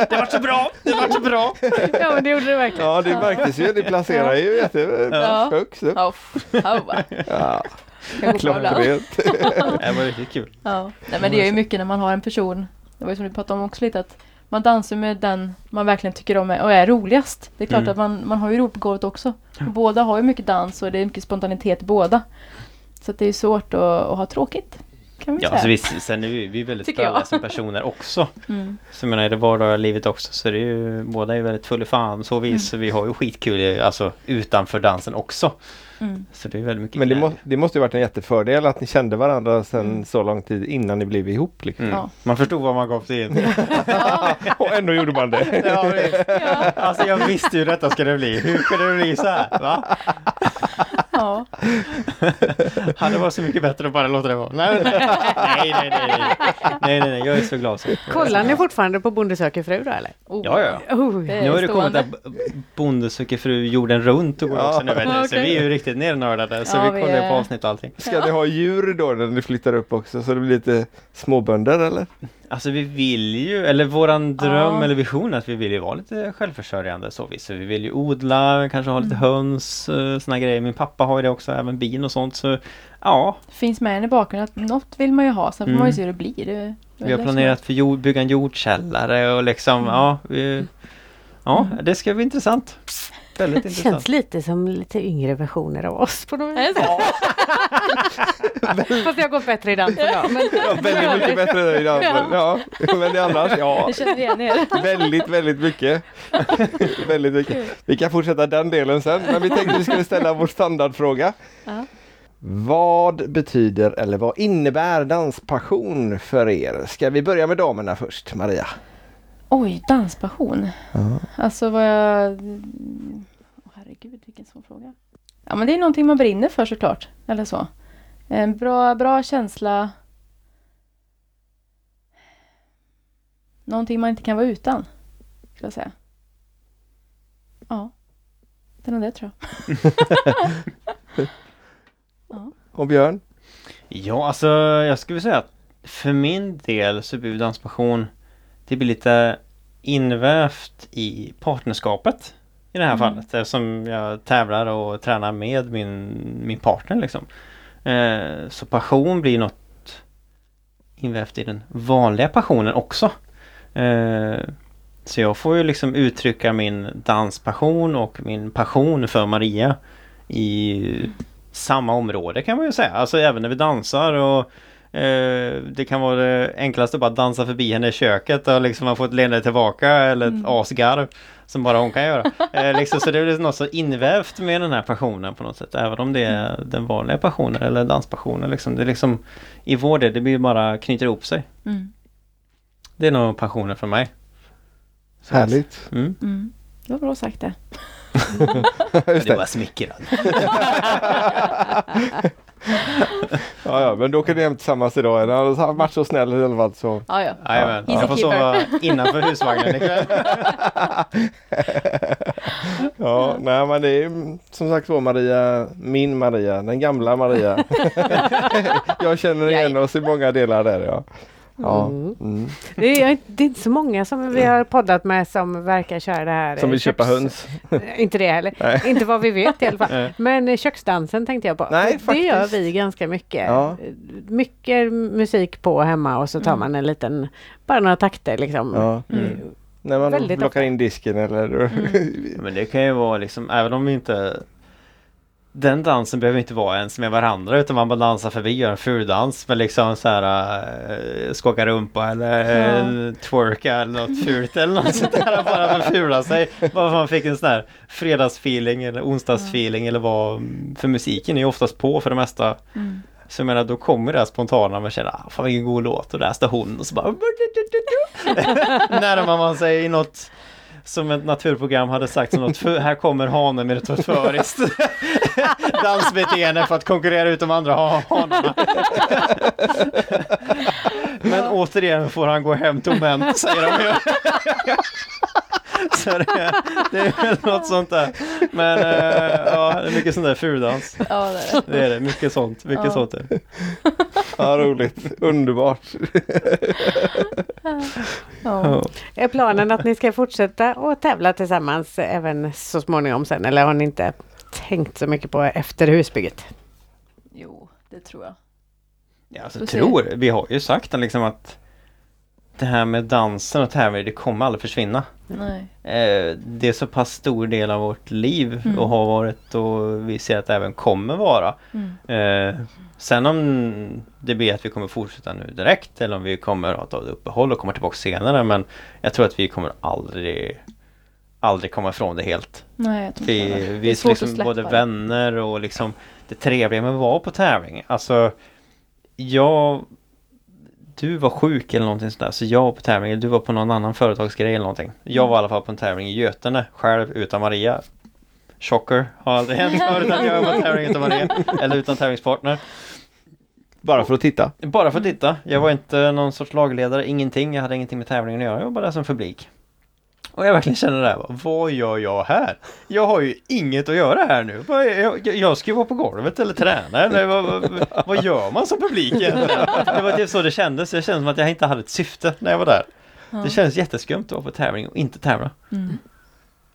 det var så bra, det var så bra!
Ja men det gjorde det verkligen.
Ja, det märktes ju. Det placerar ju
Ja.
jättehögt upp.
Ja, ja, va.
Ja,
Kan gå på ibland.
klockrent. *laughs*
Det var riktigt kul.
Ja. Nej, men det gör ju mycket när man har en person, det var ju som vi pratade om också lite, att man dansar med den man verkligen tycker om och är roligast. Det är klart
Mm.
att man, man har ju roligt på golvet också. Och båda har ju mycket dans och det är mycket spontanitet i båda. Så det är svårt att, att ha tråkigt. Kan vi
Ja,
säga.
så visst, sen är vi, vi är väldigt spralliga som personer också. *laughs*
Mm.
Så jag menar, i det vardagliga livet också så är det ju, båda är väldigt full i fan så vis. Så vi har ju skitkul alltså utanför dansen också.
Mm.
Så det är väldigt mycket
Men det, må, det måste ju varit en jättefördel att ni kände varandra sedan
Mm.
så lång tid innan ni blev ihop. Liksom.
Mm.
Ja.
Man förstod vad man gav sig in. *laughs*
Och ändå gjorde man det. *laughs*
ja, visst. Alltså jag visste ju detta skulle det bli. Hur kunde det bli så här? Va?
Ja, *laughs*
Hade varit så mycket bättre att bara låta det vara. Nej, nej, nej, nej, nej, nej, nej, nej, jag är så glad. Så.
Kollar ni fortfarande på Bonde söker fru då eller?
oh,
Ja, ja.
Oh.
Nu har det kommit B- Bonde söker fru jorden runt och går
Ja.
också nu. Så vi är ju riktigt nernördade. Så
Ja,
vi kollar
är-
på avsnitt och allting.
Ska ni ha djur då när ni flyttar upp också så det blir lite småbönder eller?
Alltså vi vill ju, eller våran dröm
Ja.
eller vision är att vi vill ju vara lite självförsörjande så vi. Så vi vill ju odla, kanske ha lite höns, eh, såna grejer. Min pappa har ju det också, även bin och sånt. Så ja,
finns med i bakgrunden att något vill man ju ha. Sen får man
Mm.
ju se hur det blir. Det,
vi har planerat för jord, bygga en jordkällare och liksom,
Mm.
ja. Vi, ja,
Mm.
det ska bli intressant. Väldigt *laughs*
Det
intressant.
känns lite som lite yngre versioner av oss på något vis. *laughs* Fast har gått bättre i dansen då. Men
Ja, väldigt mycket bättre i dansen. Ja, men det annars, ja.
Känner igen er.
Väldigt, väldigt mycket. *laughs* väldigt mycket. Vi kan fortsätta den delen sen, men vi tänkte vi skulle ställa vår standardfråga.
Ja.
Vad betyder eller vad innebär danspassion för er? Ska vi börja med damerna först, Maria?
Oj, danspassion. Alltså vad jag... Herregud, vilken svår fråga. Ja, men det är någonting man brinner för såklart. Eller så. En bra, bra känsla. Någonting man inte kan vara utan. Skulle jag säga. Ja. Det är nog det tror jag. *laughs*
Och Björn?
Ja, alltså jag skulle säga att för min del så blir danspassion det blir lite invävt i partnerskapet i det här
Mm.
fallet eftersom jag tävlar och tränar med min, min partner liksom. Eh, så passion blir något invävt i den vanliga passionen också. Eh, så jag får ju liksom uttrycka min danspassion och min passion för Maria i samma område kan man ju säga. Alltså även när vi dansar och det kan vara det enklaste att bara dansa förbi henne i köket och liksom man får ett leende tillbaka eller ett
Mm.
asgarv som bara hon kan göra. Eh, liksom, så det är väl något så invävt med den här passionen på något sätt. Även om det är den vanliga passionen eller danspassionen. Liksom. Det är liksom i vår del, det blir bara knyter ihop sig.
Mm.
Det är nog passionen för mig. Så-
Härligt.
Mm.
Mm. Det var bra sagt det.
Just
Du
det.
var smickrad.
Ja, ja, men då kan ni hem tillsammans idag. Ni har varit så snäll i alla fall så.
Ja, ja.
Jajamän,
He's a
jag får sova innanför husvagnen ikväll. *laughs*
Ja, nej men det är som sagt var Maria, min Maria, den gamla Maria. *laughs* *laughs* Jag känner igen oss i många delar där ja. Ja,
Mm.
mm.
Det, är, det är inte så många som vi har poddat med som verkar köra det här.
Som
eh,
vill köpa
köks-
höns. *laughs*
Inte det heller.
Nej.
Inte vad vi vet i alla fall. *laughs*
Nej.
Men eh, köksdansen tänkte jag på.
Nej,
det
faktiskt.
gör vi ganska mycket.
Ja.
Mycket musik på hemma och så tar
Mm.
man en liten, bara några takter liksom.
Ja.
Mm.
När man
Väldigt
plockar
ofta.
in disken eller *laughs*
Men det kan ju vara liksom, även om vi inte Den dansen behöver inte vara ens med varandra utan man bara dansar förbi och gör en fuldans med liksom så här äh, skaka rumpa eller äh, twerka eller något fult eller något sånt där bara för att fula sig. Bara för att man fick en sån här fredagsfeeling eller onsdagsfeeling eller vad För musiken är ju oftast på för det mesta.
Mm.
Så jag menar då kommer det här spontana man känner ah, fan vilken god låt och där står hon och så bara *laughs* Närmar man sig i något som ett naturprogram hade sagt som något för, här kommer hanen med ett förföriskt *laughs* dansbeteende för att konkurrera ut de andra ha- hanarna. *laughs* Men återigen får han gå hem tomhänt säger de ju. *laughs* *laughs* Så det, det är väl något sånt där. Men eh, ja, det är mycket sånt där fuldans.
Ja, det är det.
Det är det, mycket sånt. Mycket
Ja.
sånt är det.
Ja, roligt. Underbart.
Ja.
Ja.
Är planen att ni ska fortsätta och tävla tillsammans även så småningom sen? Eller har ni inte tänkt så mycket på efter husbygget?
Jo, det tror jag.
Ja, alltså, tror, vi har ju sagt liksom att det här med dansen och tävling, det kommer aldrig försvinna.
Nej.
Eh, det är så pass stor del av vårt liv
Mm.
och har varit och vi ser att det även kommer vara.
Mm.
Eh, sen om det blir att vi kommer fortsätta nu direkt eller om vi kommer att ta ett uppehåll och komma tillbaka senare men jag tror att vi kommer aldrig aldrig komma ifrån det helt.
Nej,
Vi, vi
är
är
svårt att
liksom både vänner och liksom det trevliga med att vara på tävling. Alltså jag du var sjuk eller någonting sådär så jag var på tävling, eller du var på någon annan företagsgrej eller någonting. Jag var i alla fall på en tävling i Götene själv utan Maria. Shocker, har aldrig hänt *laughs* förut att jag är på tävling utan är. Eller utan tävlingspartner.
Bara för att titta.
Bara för att titta. Jag var inte någon sorts lagledare, ingenting. Jag hade ingenting med tävlingen att göra. Jag var bara där som publik. Och jag verkligen känner det här. Vad gör jag här? Jag har ju inget att göra här nu. Jag, jag ska ju vara på golvet eller träna. Eller vad, vad, vad gör man som publik egentligen? Det var typ så det kändes. Det kändes som att jag inte hade ett syfte när jag var där.
Ja.
Det känns jätteskumt att vara på tävling och inte tävla.
Mm.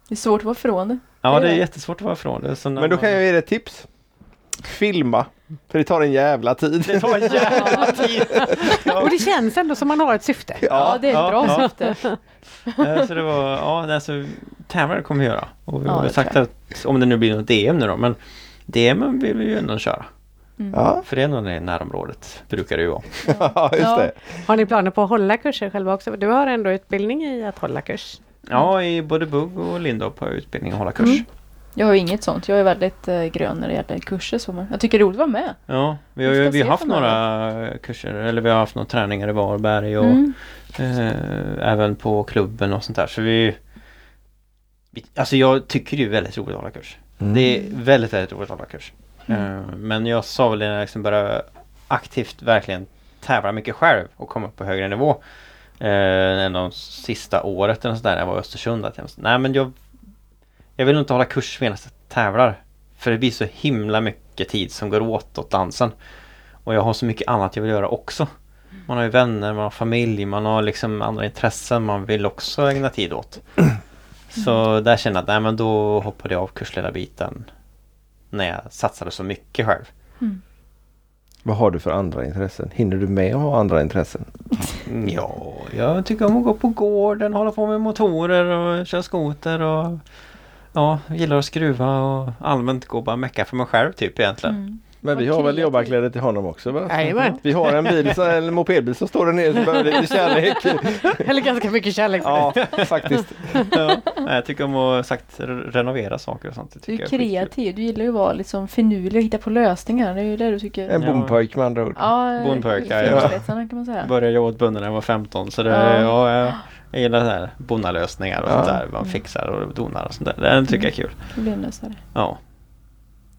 Det är svårt att vara ifrån det.
Ja,
Det är
jättesvårt att vara ifrån det.
Men då kan jag ge dig ett tips. Filma. För det tar en jävla tid.
Det tar en jävla *laughs* tid.
Och det känns ändå som man har ett syfte.
Ja, det är ett
ja,
bra
ja.
syfte. *laughs*
Så det var, ja alltså tävlare kommer vi göra. Och vi
Ja,
har sagt att om det nu blir något DM nu då, men DM vill vi ju ändå köra.
Ja,
För det är ändå i närområdet, brukar det ju vara. *laughs*
ja just
Ja.
det.
Har ni planer på att hålla kurser själva också? Du har ändå utbildning i att hålla kurs.
Ja, i både Bugg och Lindorp har jag utbildning att hålla kurs.
Mm. Jag har ju inget sånt. Jag är väldigt eh, grön när det gäller kurser. Så man- jag tycker det är roligt att vara med.
Ja, vi har
Vi
ju vi har haft några kurser, eller vi har haft några träningar i Varberg och
Mm.
eh, även på klubben och sånt där. Så vi, vi Alltså jag tycker det är väldigt roligt att hålla kurs.
Mm.
Det är väldigt, väldigt roligt att hålla kurs.
Mm.
Eh, Men jag sa väl när jag liksom började aktivt verkligen tävla mycket själv och komma upp på högre nivå. Eh, än de sista året eller sådär när jag var i Östersund. Att jag, nej men jag, jag vill inte hålla kurs medan jag tävlar. För det blir så himla mycket tid som går åt åt dansen. Och jag har så mycket annat jag vill göra också. Man har ju vänner, man har familj, man har liksom andra intressen man vill också ägna tid åt. *clears throat* Så där känner jag att nej men då hoppade jag av kursledarbiten när jag satsade så mycket själv.
Vad har du för andra intressen? Hinner du med att ha andra intressen?
Mm, Ja, jag tycker om att gå på gården, hålla på med motorer och köra skoter och ja, gillar att skruva och allmänt gå och bara mecka för mig själv typ egentligen.
Mm.
Men vi har väl jobbarkläder till honom också va?
Jajamän.
Vi har en bil, en mopedbil som står där nere som behöver lite kärlek. *laughs*
Eller ganska mycket kärlek.
Ja, faktiskt. *laughs*
Ja, jag tycker om att sagt re- renovera saker och sånt. Det
Du är kreativ. Du gillar ju att vara liksom finurlig och hitta på lösningar. Det är ju det du tycker.
En
Ja.
bompojk med andra ord.
Ja,
Bondpojkar,
i
ja.
fingerspetsarna kan man säga.
Började jobba åt bönderna när jag var 15 så det,
Ja.
ja. Jag, gillar så här bonnalösningar och
Ja.
sånt där. Man fixar och donar och sånt där. Det tycker jag är kul.
Problemlösare.
Ja,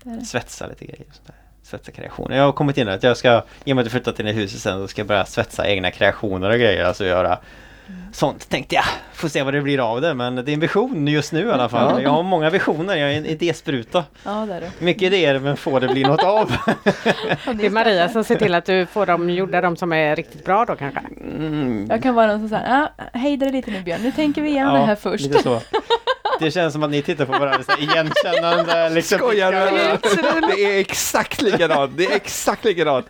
Det är det.
svetsa lite grejer. och sånt där. Svetsa kreationer. Jag har kommit in att jag ska, i och med att jag flyttat in i huset sen, så ska jag börja svetsa egna kreationer och grejer. Alltså göra sånt tänkte jag. Får se vad det blir av det. Men det är en vision just nu i alla fall.
Ja.
Jag har många visioner. Jag är en idéspruta.
Ja, det är det.
Mycket idéer men får det bli något av. *laughs*
Det är Maria som ser till att du får dem gjorda, de som är riktigt bra då kanske.
Mm.
Jag kan vara den som säger, ah, hejda dig lite nu Björn, nu tänker vi igenom det här först. *laughs*
Det känns som att ni tittar på varandra så här igenkännande. Liksom,
Skojar du? eller? Det är exakt likadant. Det är exakt likadant.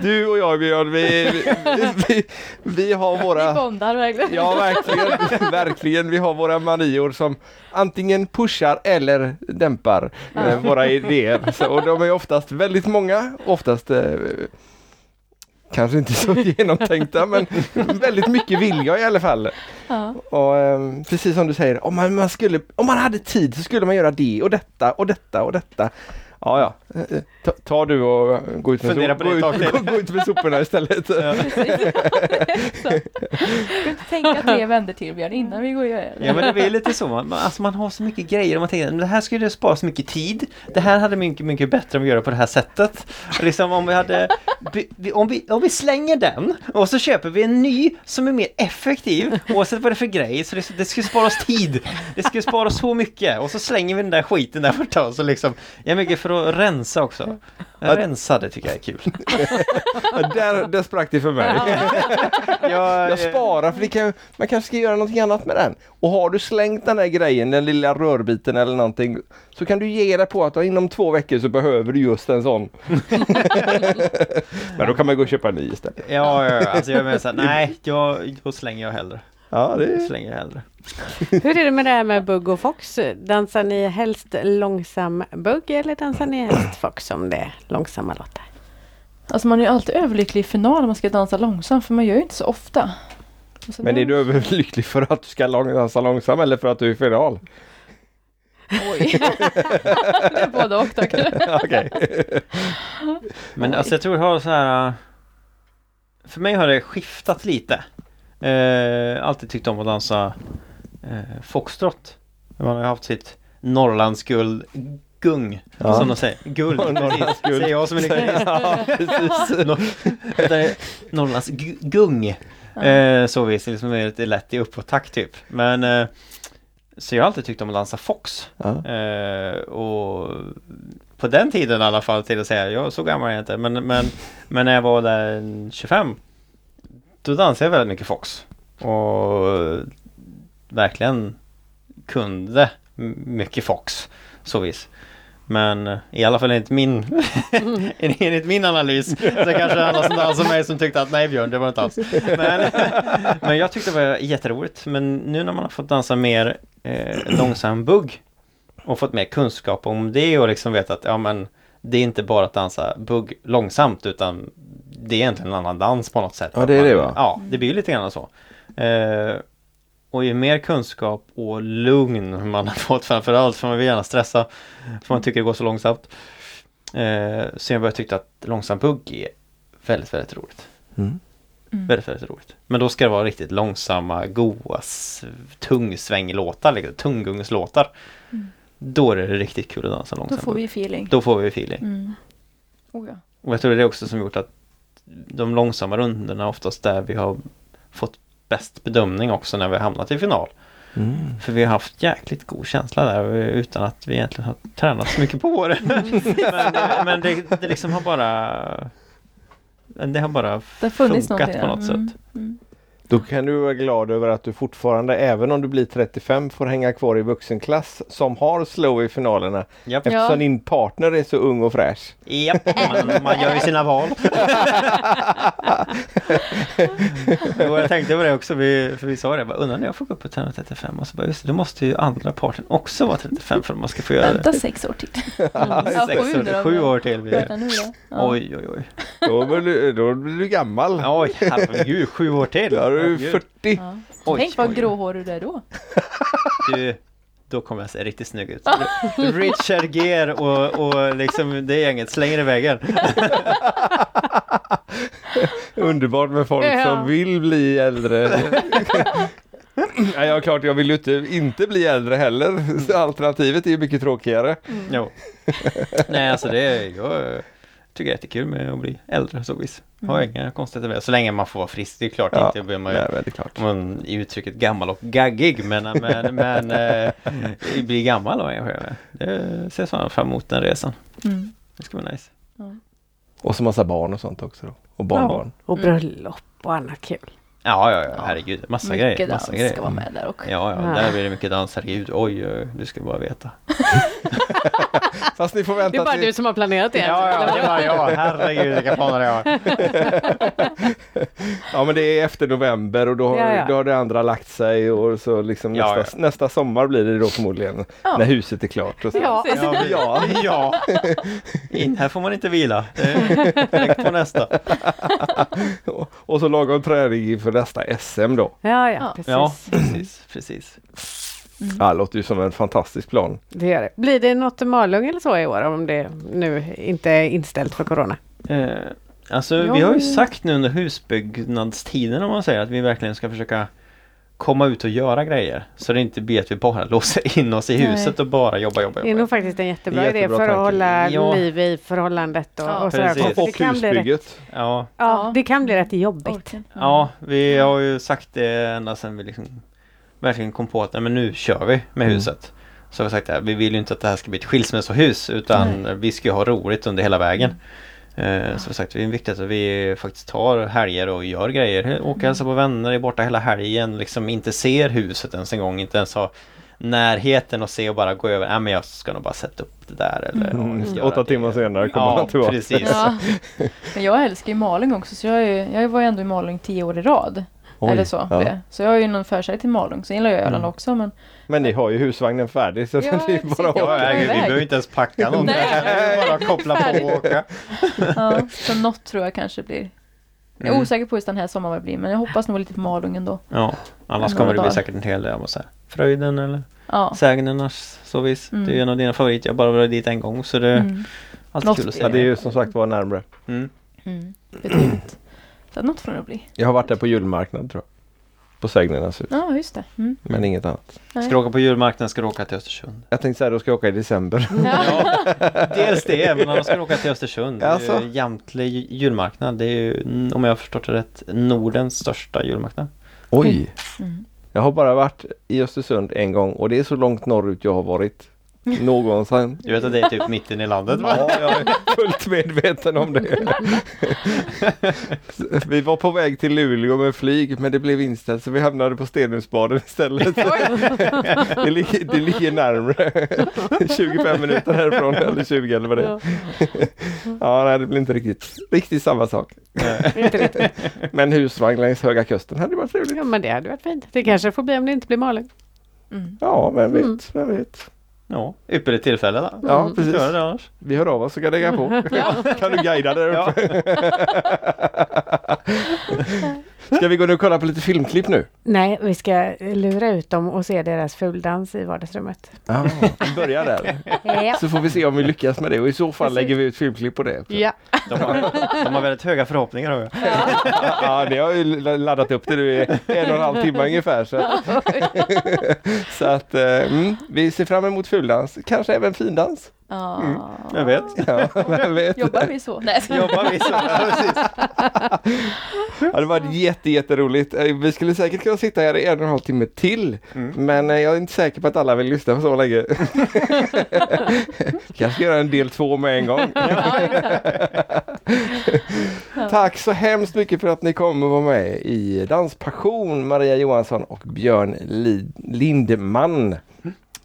Du och jag Björn, vi, vi, vi, vi har
Vi
våra...
bondar verkligen.
Ja, verkligen. verkligen. Vi har våra manior som antingen pushar eller dämpar eh, våra idéer. Så, och de är oftast väldigt många, oftast eh, kanske inte så *laughs* genomtänkta men väldigt mycket vilja i alla fall.
Ja.
Och eh, precis som du säger, om man, man skulle, om man hade tid så skulle man göra det och detta och detta och detta. Ja, ja. Ta, ta du och gå ut med,
Fundera på det
gå ut, gå, gå ut med soporna istället. *laughs*
Inte tänka tre vändor till Björn innan vi går och gör det.
Ja men det blir lite så. Man, alltså man har så mycket grejer och man tänker det här skulle spara så mycket tid. Det här hade mycket, mycket bättre om vi gör det på det här sättet. Liksom om vi hade om, vi, om vi slänger den och så köper vi en ny som är mer effektiv oavsett vad det är för grej. Så det, det skulle spara oss tid. Det skulle spara oss så mycket och så slänger vi den där skiten där borta och så liksom Jag är mycket för att rensa också. Jag rensa det tycker jag är kul.
där, där sprack det för mig.
Jag,
Jag sparar för det kan, man kanske ska göra någonting annat med den. Och har du slängt den där grejen, den lilla rörbiten eller någonting, så kan du ge dig på att inom två veckor så behöver du just en sån. *laughs* Men då kan man gå och köpa en ny istället.
Ja, ja, ja. Alltså jag menar såhär, nej, jag, då slänger jag hellre.
Ja, det
slänger jag hellre. *laughs*
Hur är det med det här med bugg och fox? Dansar ni helst långsam bugg eller dansar ni helst fox om det är långsamma låtar?
Alltså man är ju alltid överlycklig i final när man ska dansa långsamt för man gör ju inte så ofta. Så
Men är du överlycklig för att du ska lång- dansa långsam eller för att du är i final?
Oj. *laughs* det är både och tack. *laughs*
Okej.
Men alltså jag tror det har så här. För mig har det skiftat lite. Eh, alltid tyckt om att dansa eh, foxtrot. Man har ju haft sitt Norrlandsguld gung
Ja.
som de säger. Guld, *laughs*
Norrlandsguld.
säger jag som är nykterist.
ja, precis. *laughs*
Det är Norrlands gu- gung. Eh, så vis, liksom är lite lätt i uppåttakt typ. Men eh, så jag har alltid tyckt om att dansa fox.
Ja.
Eh, och på den tiden i alla fall till att säga, jag så gammal är jag inte, men, men, men när jag var där 25 då dansade jag väldigt mycket fox. Och verkligen kunde mycket fox. Så vis. Men eh, i alla fall enligt min, *laughs* enligt min analys så kanske alla som dansade mig som tyckte att nej Björn, det var inte alls. Men, *laughs* men jag tyckte det var jätteroligt. Men nu när man har fått dansa mer eh, långsam bugg och fått mer kunskap om det och liksom vet att ja men det är inte bara att dansa bugg långsamt utan det är egentligen en annan dans på något sätt.
Ja, det är det, va?
Ja, det blir ju lite grann så. Eh, och ju mer kunskap och lugn man har fått framförallt för man vill gärna stressa för man tycker det går så långsamt. Eh, så jag började tycka att långsam bugg är väldigt, väldigt roligt.
Mm.
Väldigt, väldigt roligt. Men då ska det vara riktigt långsamma, goa, tungsvänglåtar, liksom, tunggungslåtar. Då är det riktigt kul att dansa
Då
långsamt.
får vi feeling.
Då får vi feeling.
Mm. Oh, ja.
Och jag tror det är också som gjort att de långsamma rundorna oftast där vi har fått bäst bedömning också när vi har hamnat i final.
Mm.
För vi har haft jäkligt god känsla där utan att vi egentligen har tränat så mycket på det. *laughs* men men det, det liksom har bara Det har bara
Det har funnits
funkat på något
Mm.
sätt.
Mm.
Då kan du vara glad över att du fortfarande, även om du blir 35, får hänga kvar i vuxenklass som har slow i finalerna.
Ja.
Eftersom din partner är så ung och fräsch.
Japp, man, man gör ju sina val. *laughs* och jag tänkte på det också, vi, för vi sa det, bara, undrar när jag får gå upp på 335 och så bara, just det, då måste ju andra parten också vara 35 för att man ska få göra det.
Vänta sex år till. *laughs*
Sex
sju
år,
då,
sju år till blir det.
Vänta nu då. Ja.
Oj, oj, oj.
Då blir du, då blir du gammal.
Oj, herregud, sju år till.
Du
Herregud.
40.
Ja.
Oj,
Tänk vad gråhårig du är då.
Du, då kommer jag se riktigt snygg ut. Richard Gere och, och liksom det gänget slänger i väggen.
Underbart med folk
Ja.
som vill bli äldre. Nej, ja, klart, jag vill ju inte, inte bli äldre heller. Så alternativet är ju mycket tråkigare.
Jo. *laughs* Nej, alltså det är, jag tycker det är jättekul med att bli äldre så vis. Har inga konstigheter med det. Så länge man får vara frisk. Det är klart
Ja,
inte blir man ju
Nej, det är klart.
man i uttrycket gammal och gaggig men, men, *laughs* men eh, bli gammal och engagerad. Det ser jag fram emot den resan.
Mm.
Det ska vara nice.
Och så massa barn och sånt också. Då. Och barnbarn.
Och bröllop och annat kul.
Ja, ja, ja, herregud. Massa grejer.
Mycket dans
Massa grejer.
ska vara med där också.
Ja, ja,
Ja.
där blir det mycket dans. Herregud, oj, oj, du ska bara veta. *laughs*
Fast ni får
Det är
vänta
bara
till...
du som har planerat det.
Ja, ja, det var jag. Herregud, vilka planer jag har. *laughs*
Ja men det är efter november och då har,
Ja, ja.
då har det andra lagt sig och så liksom
Ja,
nästa, nästa sommar blir det då förmodligen.
Ja.
När huset är klart. Och så.
Ja.
Ja, ja. ja. *laughs* In, här får man inte vila. Direkt på nästa.
Och, och så lagom träning inför nästa SM då.
Ja, ja,
Ja.
precis.
Ja, precis, precis.
Ja, det låter ju som en fantastisk plan.
Det gör det. Blir det något Malung eller så i år om det nu inte är inställt för Corona?
Eh, alltså
Ja,
vi har ju sagt nu under husbyggnadstiden om man säger att vi verkligen ska försöka komma ut och göra grejer. Så det inte blir att vi bara *laughs* låser in oss i
Nej.
huset och bara jobba, jobba,
Det är nog faktiskt en jättebra,
Jättebra
idé för
tanke.
att hålla
Ja.
liv i förhållandet och,
Ja,
och sådär.
precis.
Och
Det kan, bli rätt,
husbygget.
Ja,
ja, det kan bli rätt jobbigt.
Orken.
ja, vi har ju sagt det ända sedan vi liksom verkligen kom på att nej, men nu kör vi med
Mm.
huset. Så har vi sagt att vi vill ju inte att det här ska bli ett skilsmässohus utan vi ska ju ha roligt under hela vägen. Eh, Så vi har sagt det är viktigt att vi faktiskt tar helger och gör grejer. Åka och hälsa på vänner, är borta hela helgen, liksom inte ser huset ens en gång, inte ens ha närheten och se och bara gå över, nej men jag ska nog bara sätta upp det där eller
Mm. Åtta
det."
timmar senare kommer
Ja,
han tillbaka.
precis.
Ja. Men jag älskar ju Malung också så jag, är, jag var ju ändå i Malung tio år i rad.
Oj,
eller så.
ja.
Så jag har ju någon förkärlek till Malung. Sen gillar jag Öland
Mm.
också men
Men ni har ju husvagnen färdig så
Ja, *laughs*
det är bara att
herregud, vi behöver inte ens packa någonting.
Nej.
Bara koppla på och åka.
ja, så något tror jag kanske blir. Jag är
Mm.
osäker på just den här sommaren vad det blir men jag hoppas nog lite på Malung ändå.
Ja, annars kommer det bli säkert en hel del. jag måste säga. Fröjden eller
Ja.
Sägnernas så vis.
Mm.
Det är ju en av dina favoriter. Jag har bara varit dit en gång så det är
Mm.
alltid
Något
kul att se.
Ja, det är ju som sagt var närmre.
Mm.
Mm. Betydligt. Något nog bli.
Jag har varit där på julmarknad tror jag. på Sägnernas hus.
Ja, just det. Mm.
Men inget annat.
Nej.
Ska du åka på julmarknaden ska du åka till Östersund.
Jag tänkte säga då ska jag åka i december. *laughs*
Ja, dels det, men annars ska du åka till Östersund. Det är
Alltså?
ju Jämtle julmarknad. Det är ju, om jag har förstått det rätt, Nordens största julmarknad.
Oj!
Mm.
Jag har bara varit i Östersund en gång och det är så långt norrut jag har varit. Någonsin.
Du vet att det är typ mitten i landet va?
Ja, jag är fullt medveten om det. *laughs* Vi var på väg till Luleå med flyg men det blev inställt så vi hamnade på Stenungsbaden istället. *laughs* Det ligger, det ligger närmre. 25 minuter härifrån eller 20 eller vad det är. Ja, nej, det blir inte riktigt, riktigt samma sak.
Inte riktigt.
Men husvagn längs Höga Kusten hade varit trevligt.
Ja, men det hade varit fint. Det kanske får bli om det inte blir Malung.
Mm.
Ja, vem vet,
Mm.
vem vet.
Ja, ypperligt tillfälle då.
Ja,
Mm.
precis.
Gör det annars.
Vi hör av oss så kan lägga på. *laughs* Kan du guida där uppe? *laughs* Ska vi gå och kolla på lite filmklipp nu?
Nej, vi ska lura ut dem och se deras fuldans i vardagsrummet.
Ja, vi börjar där.
Ja.
Så får vi se om vi lyckas med det och i så fall lägger vi ut filmklipp på det.
ja.
De har, de har väldigt höga förhoppningar. jag.
Ja, det har ju laddat upp det nu i en och en halv timme ungefär. Så, *laughs* så att eh, mm, vi ser fram emot fuldans, kanske även findans.
Ja.
Jag vet.
Ja, vem vet?
Jobbar vi så? Nej.
Jobbar vi så? Ja.
Ja, det var jätte, jätteroligt. Eh, Vi skulle säkert kunna sitta här i en och en halv timme till.
Mm.
Men eh, jag är inte säker på att alla vill lyssna på så länge. *laughs* kanske ska göra en del två med en gång. Tack så hemskt mycket för att ni kom och var med i Danspassion, Maria Johansson och Björn Li- Lindman.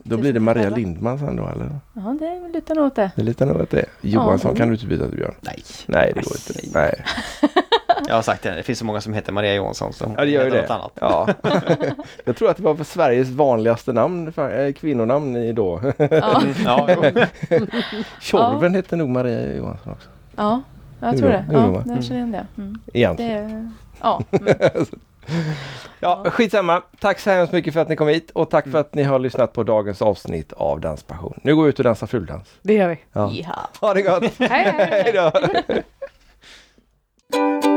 Då blir det Maria Lindman sen då eller?
Ja, det lutar nog åt det.
Det är lite nog att det. Johansson
Ja.
kan du inte byta till Björn.
Nej.
Nej det går inte. Nej. *laughs*
Jag har sagt det, det finns så många som heter Maria Johansson. Så
Ja det gör ju
heter
det.
något annat.
Ja. *laughs* Jag tror att det var Sveriges vanligaste namn, eh, kvinnonamn i då.
Ja, *laughs*
Ja, jo.
Tjorven hette nog Maria Johansson också.
ja jag tror det. Ja, jag känner igen det. Mm. Det
Egentligen.
är, ja. Mm.
Ja, skitsamma. Tack så hemskt mycket för att ni kom hit och tack för att ni har lyssnat på dagens avsnitt av Danspassion. Nu går vi ut och dansar fuldans.
Det gör vi.
Ja. Ha det gott!
Hej, hej, hej. *laughs*
Hej då! *laughs*